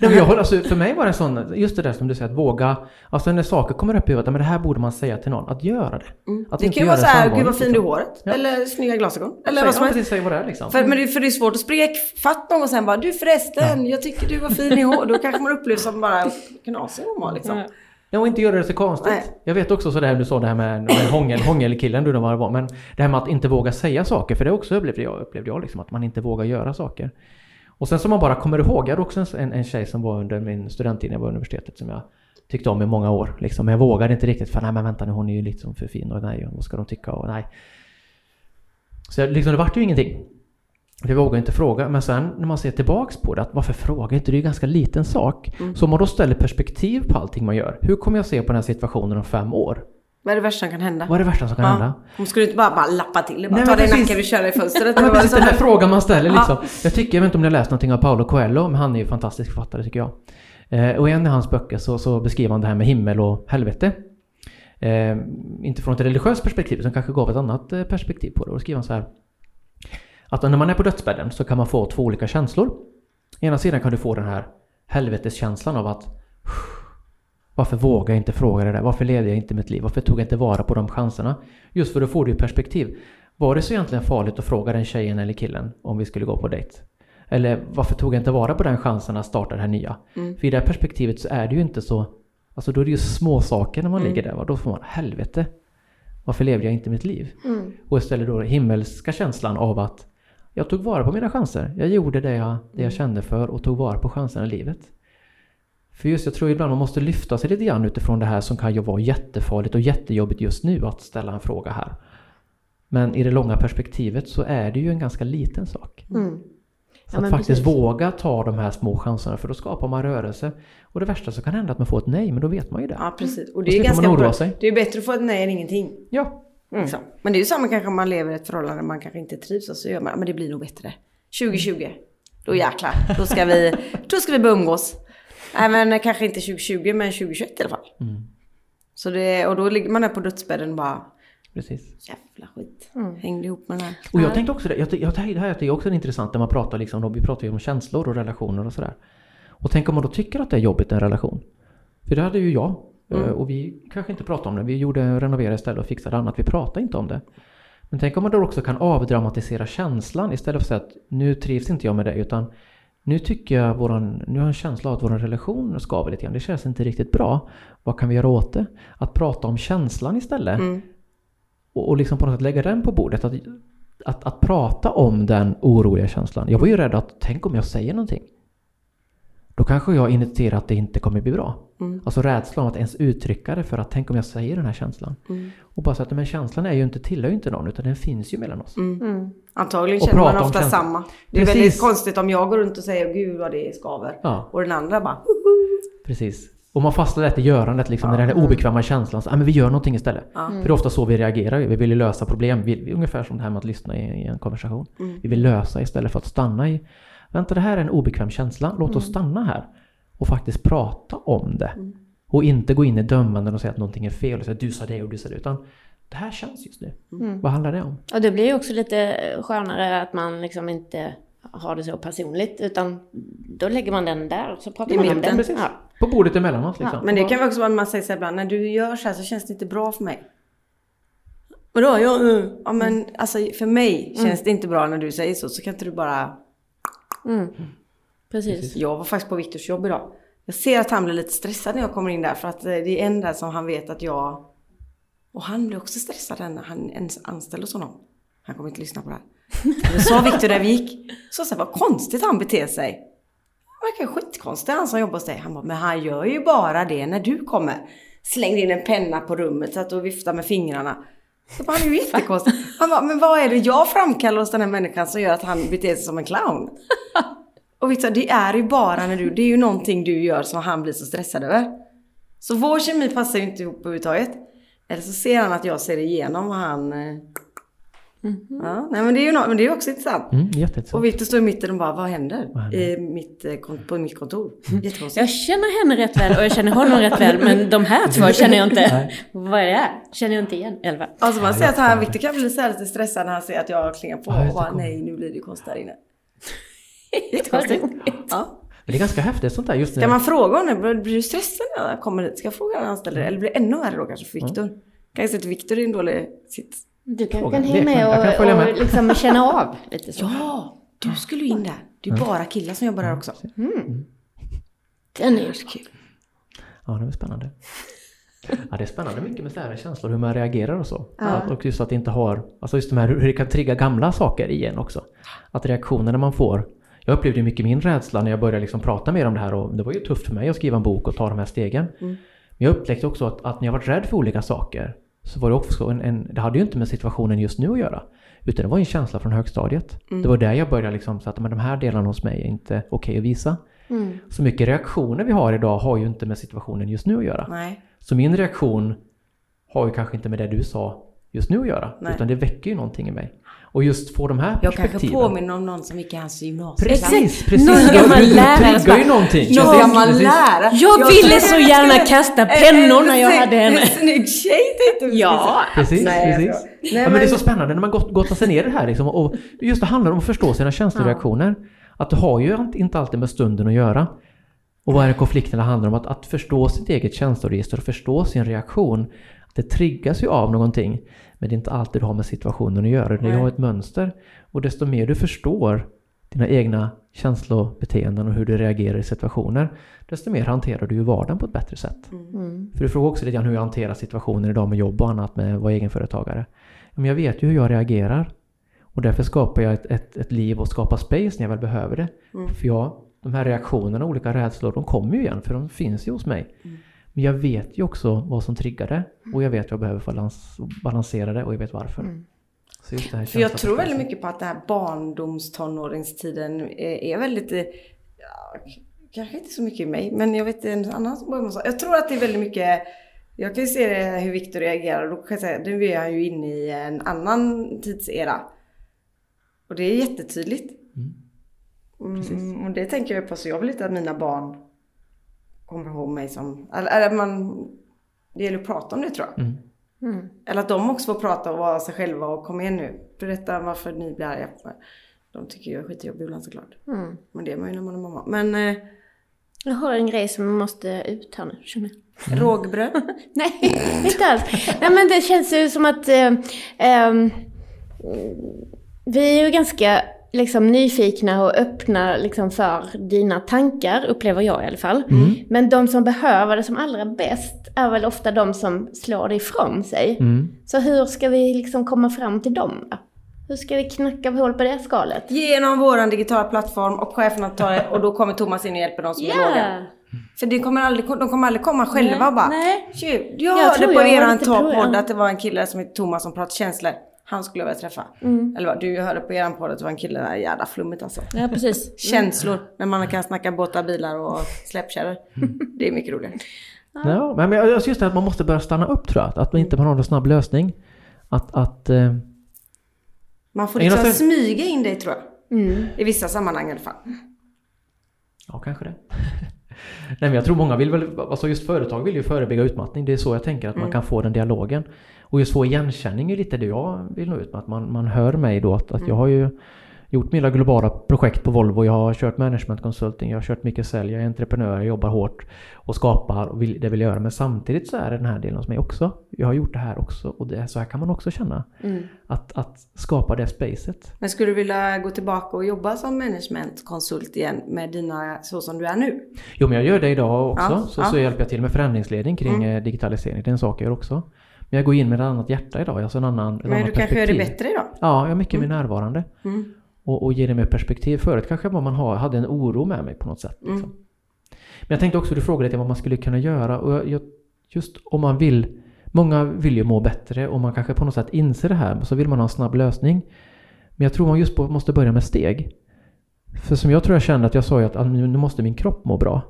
men jag, håller- alltså, för mig var det sån, just det där som du säger, att våga, alltså när saker kommer upp i huvudet, men det här borde man säga till någon, att göra det. Att Mm. Det inte kan ju vara så här, gud vad fin du är i liksom. håret. Ja. Eller snygga glasögon. Eller Säg, vad som ja, helst. säg vad det är liksom. För, men det, för det är svårt att springa fatt någon och sen bara du förresten, jag tycker du var fin i hår. Då kanske man upplevs som bara knasig var liksom. Ja, och inte göra det så konstigt. Nej. Jag vet också så det här du sa det här med, med hångel, hångelkillen du var, men det här med att inte våga säga saker, för det också upplevde jag, upplevde jag liksom, att man inte vågar göra saker. Och sen som man bara kommer ihåg, jag hade också en, en tjej som var under min studenttid när jag var universitetet som jag tyckte om i många år. Liksom. Men jag vågade inte riktigt för nej men vänta nu hon är ju liksom för fin och nej vad ska de tycka och nej. Så jag, liksom, det vart ju ingenting. Jag vågade inte fråga, men sen när man ser tillbaks på det, att varför frågar inte? Det är ju en ganska liten sak. Så om man då ställer perspektiv på allting man gör, hur kommer jag se på den här situationen om fem år? Vad är det värsta som kan hända? Vad är det värsta som kan hända? Hon skulle inte bara, bara lappa till. Bara Nej, ta dig i nacken och köra i fönstret. Ja, men precis den här frågan man ställer liksom. Ja. Jag tycker, jag vet inte om ni har läst någonting av Paolo Coelho, men han är ju fantastisk författare tycker jag. Eh, och i en av hans böcker så, så beskriver han det här med himmel och helvete. Eh, inte från ett religiöst perspektiv, utan kanske gav ett annat eh, perspektiv på det. Och då skriver han så här. Att när man är på dödsbädden så kan man få två olika känslor. Ena sidan kan du få den här helveteskänslan av att varför vågar jag inte fråga det där? Varför levde jag inte mitt liv? Varför tog jag inte vara på de chanserna? Just för då får du perspektiv. Var det så egentligen farligt att fråga den tjejen eller killen om vi skulle gå på dejt? Eller varför tog jag inte vara på den chansen att starta det här nya? För i det här perspektivet så är det ju inte så... Alltså då är det ju små saker när man ligger där. Va? Då får man helvete. Varför levde jag inte mitt liv? Och istället då himmelska känslan av att jag tog vara på mina chanser. Jag gjorde det jag, det jag kände för och tog vara på chanserna i livet. För just jag tror ibland man måste lyfta sig lite grann utifrån det här som kan ju vara jättefarligt och jättejobbigt just nu att ställa en fråga här. Men i det långa perspektivet så är det ju en ganska liten sak. Mm. Så Ja, att faktiskt precis. våga ta de här små chanserna för då skapar man rörelse. Och det värsta som kan hända är att man får ett nej, men då vet man ju det. Ja precis. Och Då det är slipper ganska man oroa bra. sig. Det är bättre att få ett nej än ingenting. Ja. Liksom. Men det är ju samma kanske om man lever i ett förhållande man kanske inte trivs och så gör man, men det blir nog bättre. 2020, då jäklar, då ska vi, då ska vi börja umgås. Men kanske inte 2020 men 2021 i alla fall. Mm. Så det, och då ligger man där på dödsbädden och bara, Precis. jävla skit. Hängde ihop med den här. Och jag tänkte också det, jag, jag, det här är också intressant när man pratar liksom, då, vi pratar ju om känslor och relationer och sådär. Och tänk om man då tycker att det är jobbigt en relation. För det hade ju jag. Eh, Och vi kanske inte pratade om det. Vi gjorde renovera istället och fixade annat. Vi pratade inte om det. Men tänk om man då också kan avdramatisera känslan istället för att säga att nu trivs inte jag med det utan nu tycker jag våran, nu har jag en känsla av att vår relation skaver lite grann. Det känns inte riktigt bra. Vad kan vi göra åt det? Att prata om känslan istället. Och, och liksom på något sätt lägga den på bordet. Att, att, att prata om den oroliga känslan. Jag var ju rädd att tänk om jag säger någonting. Då kanske jag initierar att det inte kommer bli bra. Alltså rädslan att ens uttrycka det för att tänk om jag säger den här känslan. Och bara säga att men känslan är ju inte, tillhör ju inte någon utan den finns ju mellan oss. Antagligen Och känner man ofta samma. Det är Precis. väldigt konstigt om jag går runt och säger gud vad det skaver. Ja. Och den andra bara Precis. Och man fastnar lätt i görandet liksom, när den här obekväma känslan. Så, ah, men vi gör någonting istället. För det är ofta så vi reagerar. Vi vill ju lösa problem. Vi, vi, ungefär som det här med att lyssna i, i en konversation. Vi vill lösa istället för att stanna i Vänta, det här är en obekväm känsla. Låt oss stanna här. Och faktiskt prata om det. Och inte gå in i dömanden och säga att någonting är fel. Och säga du sa det och du sa det. Utan det här känns just nu. Vad handlar det om? Och det blir ju också lite skönare att man liksom inte har det så personligt. Utan då lägger man den där och så pratar I man om mitten, den. Precis. Ja. På bordet emellan oss liksom. Men det kan vara också vara att man säger så här ibland, när du gör så här så känns det inte bra för mig. Vadå? Jag, uh. Ja men alltså för mig känns det inte bra när du säger så. Så kan inte du bara... Precis. Jag var faktiskt på Viktors jobb idag. Jag ser att han blir lite stressad när jag kommer in där för att eh, det är en där som han vet att jag... Och han blir också stressad när han är anställd hos honom. Han kommer inte lyssna på det här. Då sa Viktor där vi gick. Så sa jag, vad konstigt han beter sig. Han verkar skitkonstig han som jobbar hos dig. Han bara, men han gör ju bara det när du kommer. Slängde in en penna på rummet, satt och viftade med fingrarna. Så bara, han är ju jättekonstig. Han bara, men vad är det jag framkallar hos den här människan som gör att han beter sig som en clown? Och Victor, det är ju bara när du, det är ju någonting du gör som han blir så stressad över. Så vår kemi passar ju inte ihop överhuvudtaget. Eller så ser han att jag ser igenom och han... Eh, eh, Ja, nej men det är ju no- men det är också intressant. Mm, jätteintressant. Och Victor står i mitten och bara, vad händer? Vad händer? I mitt, eh, på mitt kontor. Jättekonstigt. Jag känner henne rätt väl och jag känner honom rätt väl. Men de här två känner jag inte. Vad är det här? Känner jag inte igen. Elva. Alltså man Ja, ser att han. Victor kan bli så här lite stressad när han ser att jag klingar på Ja, och det, bara, nej nu blir det konstigt där inne. Jättekonstigt. Ja. Men det är ganska häftigt sånt där just Ska när- man fråga honom, blir du stressad när jag kommer hit? Ska jag fråga den anställde? Eller blir det ännu värre då kanske för Victor? Kan jag säga att Victor är en dålig sits? Du kan, Fråga. kan hänga med och, och med. liksom känna av lite så. Ja, du skulle ju in där. Det är bara killar som jobbar där också. Den är ju så kul. Ja, det är spännande. Ja, det är spännande mycket med så här känslor, hur man reagerar och så. Att, och just att det inte har, alltså just de här, hur det kan trigga gamla saker igen också. Att reaktionerna man får. Jag upplevde ju mycket min rädsla när jag började liksom prata mer om det här och det var ju tufft för mig att skriva en bok och ta de här stegen. Men jag upptäckte också att, att när jag var rädd för olika saker så var det också en, en, det hade ju inte med situationen just nu att göra. Utan det var en känsla från högstadiet. Det var där jag började liksom så att men de här delarna hos mig är inte okej att visa. Så mycket reaktioner vi har idag har ju inte med situationen just nu att göra. Nej. Så min reaktion har ju kanske inte med det du sa just nu att göra. Nej. Utan det väcker ju någonting i mig. Och just få de här Jag kanske perspektiven. påminner om någon som gick i hans gymnasieklass. Precis, Exakt. precis. Någon gammal du- du lärare som triggar ju någonting. Någon gammal lärare. Jag ville så gärna kasta pennorna jag En- hade henne. En snygg tjej tänkte Ja. Precis. Nej, jag precis. skojar. ja, Nej, men det är så spännande när man gott, gottar sig ner i det här liksom, och just det handlar om att förstå sina känsloreaktioner. Att det har ju inte alltid med stunden att göra. Och vad är det konflikterna handlar om? Att, att förstå sitt eget känsloregister och förstå sin reaktion. Det triggas ju av någonting. Men det är inte alltid det har med situationen att göra. Det Nej. har ett mönster. Och desto mer du förstår dina egna känslobeteenden och hur du reagerar i situationer, desto mer hanterar du ju vardagen på ett bättre sätt. Mm. För du frågar också lite grann hur jag hanterar situationer idag med jobb och annat med att vara egenföretagare. Men jag vet ju hur jag reagerar. Och därför skapar jag ett, ett, ett liv och skapar space när jag väl behöver det. För jag, de här reaktionerna, olika rädslor, de kommer ju igen för de finns ju hos mig. Men jag vet ju också vad som triggar det och jag vet vad jag behöver för att balans, balansera det och jag vet varför. Så just det här För jag tror väldigt mycket på att den här barndoms-tonåringstiden är, väldigt... eh, Ja, kanske inte så mycket i mig, men jag vet en annan som börjar med så. Jag tror att det är väldigt mycket... Jag kan ju se det, hur Viktor reagerar och då kan jag säga nu är han ju inne i en annan tidsera. Och det är jättetydligt. Mm, och det tänker jag på, så jag vill inte att mina barn kommer ihåg mig som... Eller, man... Det gäller att prata om det tror jag. Mm. Eller att de också får prata och vara sig själva och kom igen nu. Berätta varför ni blir arga på mig. De tycker jag är skitjobbig ibland såklart. Mm. Men det är man ju när man är mamma. Men... Eh, Jag har en grej som jag måste ut här nu, känner jag. Mm. Rågbröd. Nej, inte alls. Nej men det känns ju som att eh, ehm, vi är ju ganska liksom, nyfikna och öppna liksom, för dina tankar, upplever jag i alla fall. Men de som behöver det som allra bäst är väl ofta de som slår det ifrån sig. Mm. Så hur ska vi liksom komma fram till dem då? Hur ska vi knacka hål på det skalet? Genom våran digitala plattform och cheferna tar det och då kommer Thomas in och hjälper dem som är låga. För det kommer aldrig, de kommer aldrig komma själva Nej, bara nej. "Tju, Jag Jag tror hörde på på, podd att det var en kille som heter Thomas som pratade känslor. Han skulle jag vilja träffa. Mm. Eller vad, du hörde på eran podd att det var en kille där, jävla flummigt alltså. Ja, precis. Känslor, när man kan snacka båtar, bilar och släpkärror. Det är mycket roligare. Ja, men jag jag just det att man måste börja stanna upp tror jag. Att, man inte har någon snabb lösning. Att, att eh, Man får liksom har- smyga in dig tror jag. Mm. I vissa sammanhang i alla fall. Ja, kanske det. Nej, men jag tror många vill väl, alltså just företag vill ju förebygga utmattning. Det är så jag tänker att man kan få den dialogen. Och just få igenkänning är lite det jag vill nå ut med. Att man, man hör mig då att, att jag har ju gjort mina globala projekt på Volvo. Jag har kört management consulting, jag har kört mycket sälj, jag är entreprenör, jag jobbar hårt och skapar och vill, det vill jag göra. Men samtidigt så är det den här delen hos mig också. Jag har gjort det här också och det, så här kan man också känna. Mm. Att, att skapa det spacet. Men skulle du vilja gå tillbaka och jobba som managementkonsult igen med dina, så som du är nu? Jo men jag gör det idag också. Ja, så, ja. så hjälper jag till med förändringsledning kring eh, digitalisering. Det är en sak jag gör också. Men jag går in med ett annat hjärta idag. Alltså en annan, Men du kanske gör det bättre idag? Ja, jag är mycket mer närvarande. Mm. Och, och ger det mer perspektiv. Förut kanske man ha, hade en oro med mig på något sätt. Liksom. Mm. Men jag tänkte också, du frågade lite vad man skulle kunna göra. Och jag, jag, just om man vill, många vill ju må bättre och man kanske på något sätt inser det här. Så vill man ha en snabb lösning. Men jag tror man just på- måste börja med steg. För som jag tror jag kände att jag sa ju att nu nu måste min kropp må bra.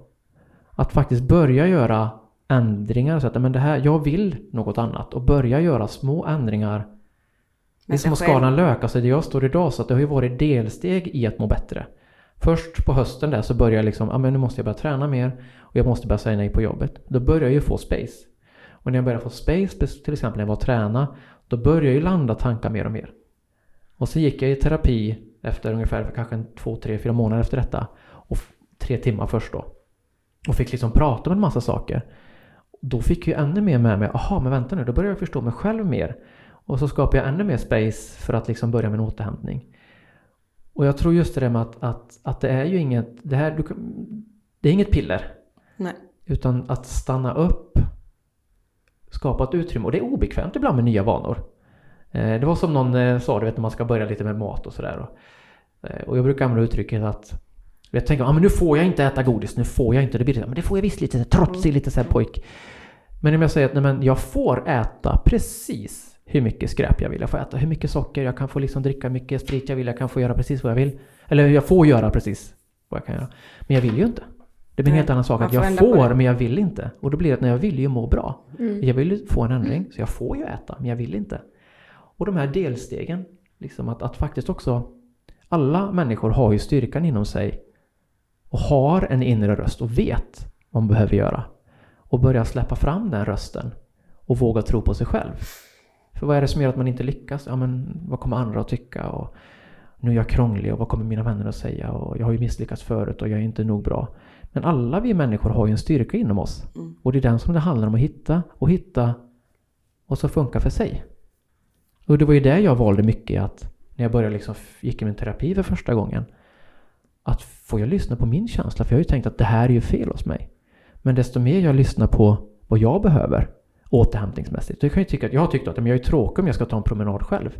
Att faktiskt börja göra ändringar. Så att men det här, jag vill något annat. Och börja göra små ändringar. Det är som att skala en lök. Alltså där jag står idag. Så att det har ju varit delsteg i att må bättre. Först på hösten där så började jag liksom, ja men nu måste jag börja träna mer. Och jag måste börja säga nej på jobbet. Då börjar jag ju få space. Och när jag börjar få space, till exempel när jag var och träna. Då börjar jag ju landa tankar mer och mer. Och så gick jag i terapi efter ungefär kanske en två, tre, fyra månader efter detta. Och tre timmar först då. Och fick liksom prata om en massa saker. Då fick jag ännu mer med mig, aha men vänta nu, då börjar jag förstå mig själv mer. Och så skapar jag ännu mer space för att liksom börja med en återhämtning. Och jag tror just det där med att, att, att det är ju inget, det här, du, det är inget piller. Nej. Utan att stanna upp, skapa ett utrymme. Och det är obekvämt ibland med nya vanor. Eh, Det var som någon eh, sa, du vet när man ska börja lite med mat och sådär. Och, eh, och jag brukar använda uttrycket att jag tänker, ah, men nu får jag inte äta godis, nu får jag inte. Det blir det, men det får jag visst lite, trotsig, lite så här pojk. Men om jag säger att nej, men jag får äta precis hur mycket skräp jag vill. Jag får äta hur mycket socker, jag kan få liksom dricka hur mycket sprit jag vill, jag kan få göra precis vad jag vill. Eller jag får göra precis vad jag kan göra. Men jag vill ju inte. Det blir en helt annan sak att jag får men jag vill inte. Och då blir det att när jag vill ju må bra. Mm. Jag vill ju få en ändring så jag får ju äta men jag vill inte. Och de här delstegen, liksom att, att faktiskt också alla människor har ju styrkan inom sig och har en inre röst och vet vad man behöver göra. Och börja släppa fram den rösten och våga tro på sig själv. För vad är det som gör att man inte lyckas? Ja men vad kommer andra att tycka? Och nu är jag krånglig och vad kommer mina vänner att säga? Och jag har ju misslyckats förut och jag är inte nog bra. Men alla vi människor har ju en styrka inom oss. Mm. Och det är den som det handlar om att hitta och hitta och så funkar för sig. Och det var ju det jag valde mycket att när jag började liksom gick i min terapi för första gången. Att får jag lyssna på min känsla? För jag har ju tänkt att det här är ju fel hos mig. Men desto mer jag lyssnar på vad jag behöver återhämtningsmässigt. Då kan jag tycka att jag har tyckt att men jag är tråkig om jag ska ta en promenad själv.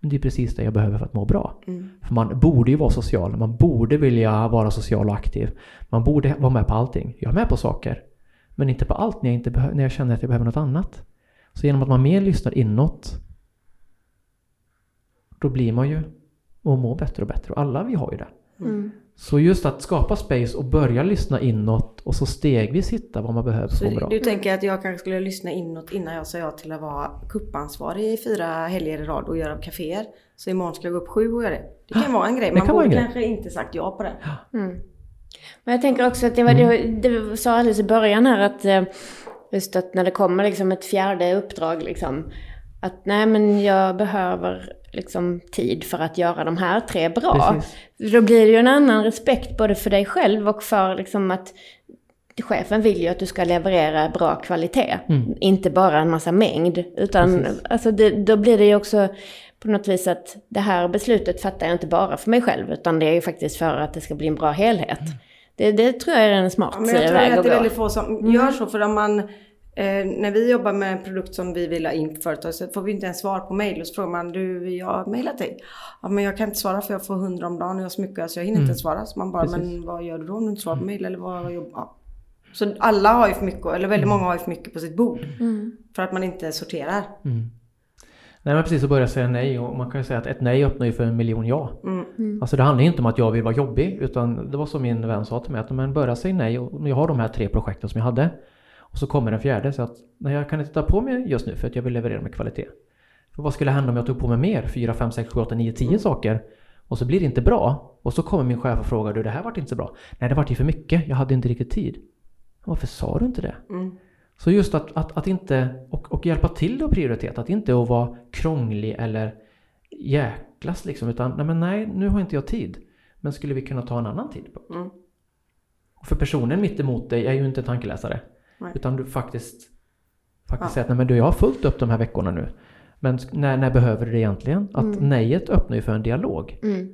Men det är precis det jag behöver för att må bra. Mm. För man borde ju vara social, man borde vilja vara social och aktiv. Man borde vara med på allting. Jag är med på saker. Men inte på allt när jag, inte när jag känner att jag behöver något annat. Så genom att man mer lyssnar inåt då blir man ju och mår bättre och bättre. Och alla vi har ju det. Mm. Så just att skapa space och börja lyssna inåt och så stegvis hitta vad man behöver Så bra. du tänker att jag kanske skulle lyssna inåt innan jag sa ja till att vara kuppansvarig i fyra helger i rad och göra kaféer. Så imorgon ska jag gå upp sju och göra det. Det kan vara en grej. Man borde en grej. kanske inte sagt ja på det. Mm. Men jag tänker också att det var det du sa alldeles i början här att eh, just att när det kommer liksom ett fjärde uppdrag liksom att nej men jag behöver liksom, tid för att göra de här tre bra. Precis. Då blir det ju en annan respekt både för dig själv och för liksom att chefen vill ju att du ska leverera bra kvalitet. Inte bara en massa mängd. Utan Mm. Precis. alltså det, då blir det ju också på något vis att det här beslutet fattar jag inte bara för mig själv. Utan det är ju faktiskt för att det ska bli en bra helhet. Mm. Det, det tror jag är en smart Ja, men jag tror väg att att det är gå. väldigt få som gör så. För om man, eh, när vi jobbar med en produkt som vi vill ha in på företaget så får vi inte ens svar på mail. Och så frågar man, du jag har mejlat dig. Ja men jag kan inte svara för jag får hundra om dagen och jag har så mycket så jag hinner inte ens svara. Så man bara, Precis. men vad gör du då om du inte svarar på mail? Eller vad jobbar ja. Så alla har ju för mycket, eller väldigt många har ju för mycket på sitt bord. För att man inte sorterar. Mm. Nej men precis, att börja säga nej och man kan ju säga att ett nej öppnar ju för en miljon ja. Mm. Alltså det handlar inte om att jag vill vara jobbig utan det var som min vän sa till mig att men börja säga nej och jag har de här tre projekten som jag hade. Och så kommer den fjärde så att nej, jag kan inte ta på mig just nu för att jag vill leverera med kvalitet. För vad skulle hända om jag tog på mig mer? 4, 5, 6, 7, 8, 9, 10 saker och så blir det inte bra. Och så kommer min chef och frågar du det här vart inte så bra. Nej det vart ju för mycket, jag hade inte riktigt tid. Varför sa du inte det? Mm. Så just att, att, att inte, och, och hjälpa till att prioritera, att inte att vara krånglig eller jäklas liksom, utan nej men nej, nu har inte jag tid. Men skulle vi kunna ta en annan tidpunkt? Mm. Och för personen mitt emot dig är ju inte tankeläsare. Nej. Utan du faktiskt, faktiskt Ja. säger att nej men du, jag har fullt upp de här veckorna nu. Men när, när behöver du det egentligen? Att nejet öppnar ju för en dialog. Mm.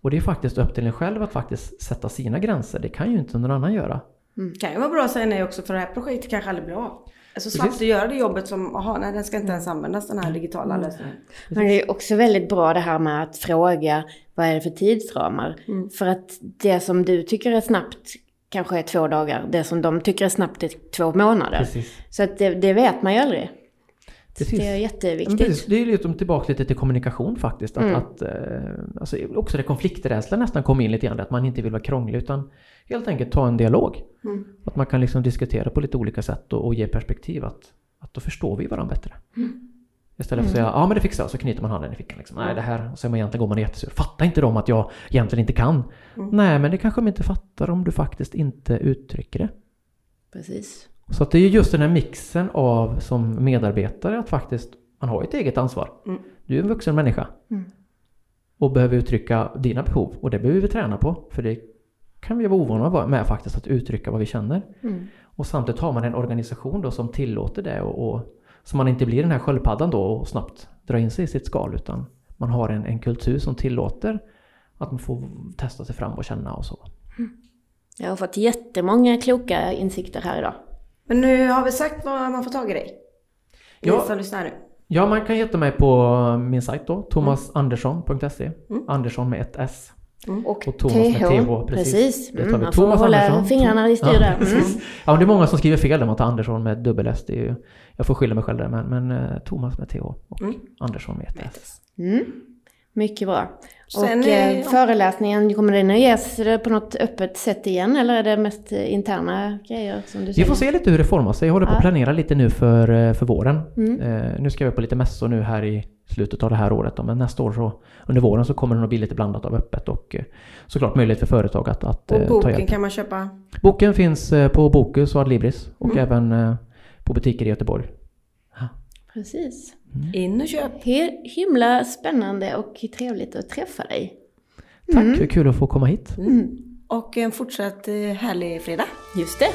Och det är faktiskt upp till en själv att faktiskt sätta sina gränser. Det kan ju inte någon annan göra. Det kan ju vara bra att säga nej också för det här projektet kanske aldrig blir av. Alltså Precis. snabbt att göra det jobbet som, jaha nej den ska inte ens användas den här digitala lösningen. Men det är också väldigt bra det här med att fråga vad är det för tidsramar. Mm. För att det som du tycker är snabbt kanske är två dagar. Det som de tycker är snabbt är två månader. Precis. Så att det, det vet man ju aldrig. Precis. det är jätteviktigt. precis, det är liksom tillbaka lite till kommunikation faktiskt. Att, Mm. att, eh, alltså, också det konflikträdsla nästan kom in lite grann. Att man inte vill vara krånglig utan helt enkelt ta en dialog. Mm. Att man kan liksom diskutera på lite olika sätt och, och ge perspektiv. Att, att då förstår vi varandra bättre. Istället för att säga ja men det fixar jag, så knyter man handen i fickan. Liksom. Nej det här, och så är man egentligen går man jättesur. Fattar inte de att jag egentligen inte kan? Nej men det kanske de inte fattar om du faktiskt inte uttrycker det. Precis. Så att det är ju just den här mixen av som medarbetare att faktiskt man har ett eget ansvar. Mm. Du är en vuxen människa. Mm. Och behöver uttrycka dina behov. Och det behöver vi träna på. För det kan vi vara ovana med faktiskt att uttrycka vad vi känner. Mm. Och samtidigt har man en organisation då som tillåter det och, och så man inte blir den här sköldpaddan då och snabbt drar in sig i sitt skal utan man har en, en kultur som tillåter att man får testa sig fram och känna och så. Jag har fått jättemånga kloka insikter här idag. Men nu har vi sagt var man får tag i dig. Ja. Ni som lyssnar nu. Ja, man kan hitta mig på min sajt då, thomasandersson.se. Andersson med ett S. Och, Och Thomas med TH, precis. precis. Det tar Mm, vi. man får Thomas hålla Andersson. fingrarna i styr Ja, där. Mm. Ja, det är många som skriver fel när man tar Andersson med dubbel S. Det är ju, jag får skylla mig själv där, men, men eh, Thomas med TH och Andersson med ett S. Mm. Mycket bra. Sen och är- eh, föreläsningen, kommer den att ges på något öppet sätt igen eller är det mest eh, interna grejer som du Vi säger? får se lite hur det formar sig. Jag håller på att Ja. planera lite nu för, eh, för våren. Mm. Eh, nu ska jag på lite mässor nu här i slutet av det här året. Då, men nästa år så under våren så kommer det nog bli lite blandat av öppet och eh, såklart möjlighet för företag att, att eh, Och ta boken hjälp. kan man köpa. Boken finns eh, på Bokus och Adlibris och Mm. även eh, på butiker i Göteborg. Precis. In och köp. He- himla spännande och trevligt att träffa dig. Tack, hur kul att få komma hit. Och en fortsatt eh, härlig fredag. Just det.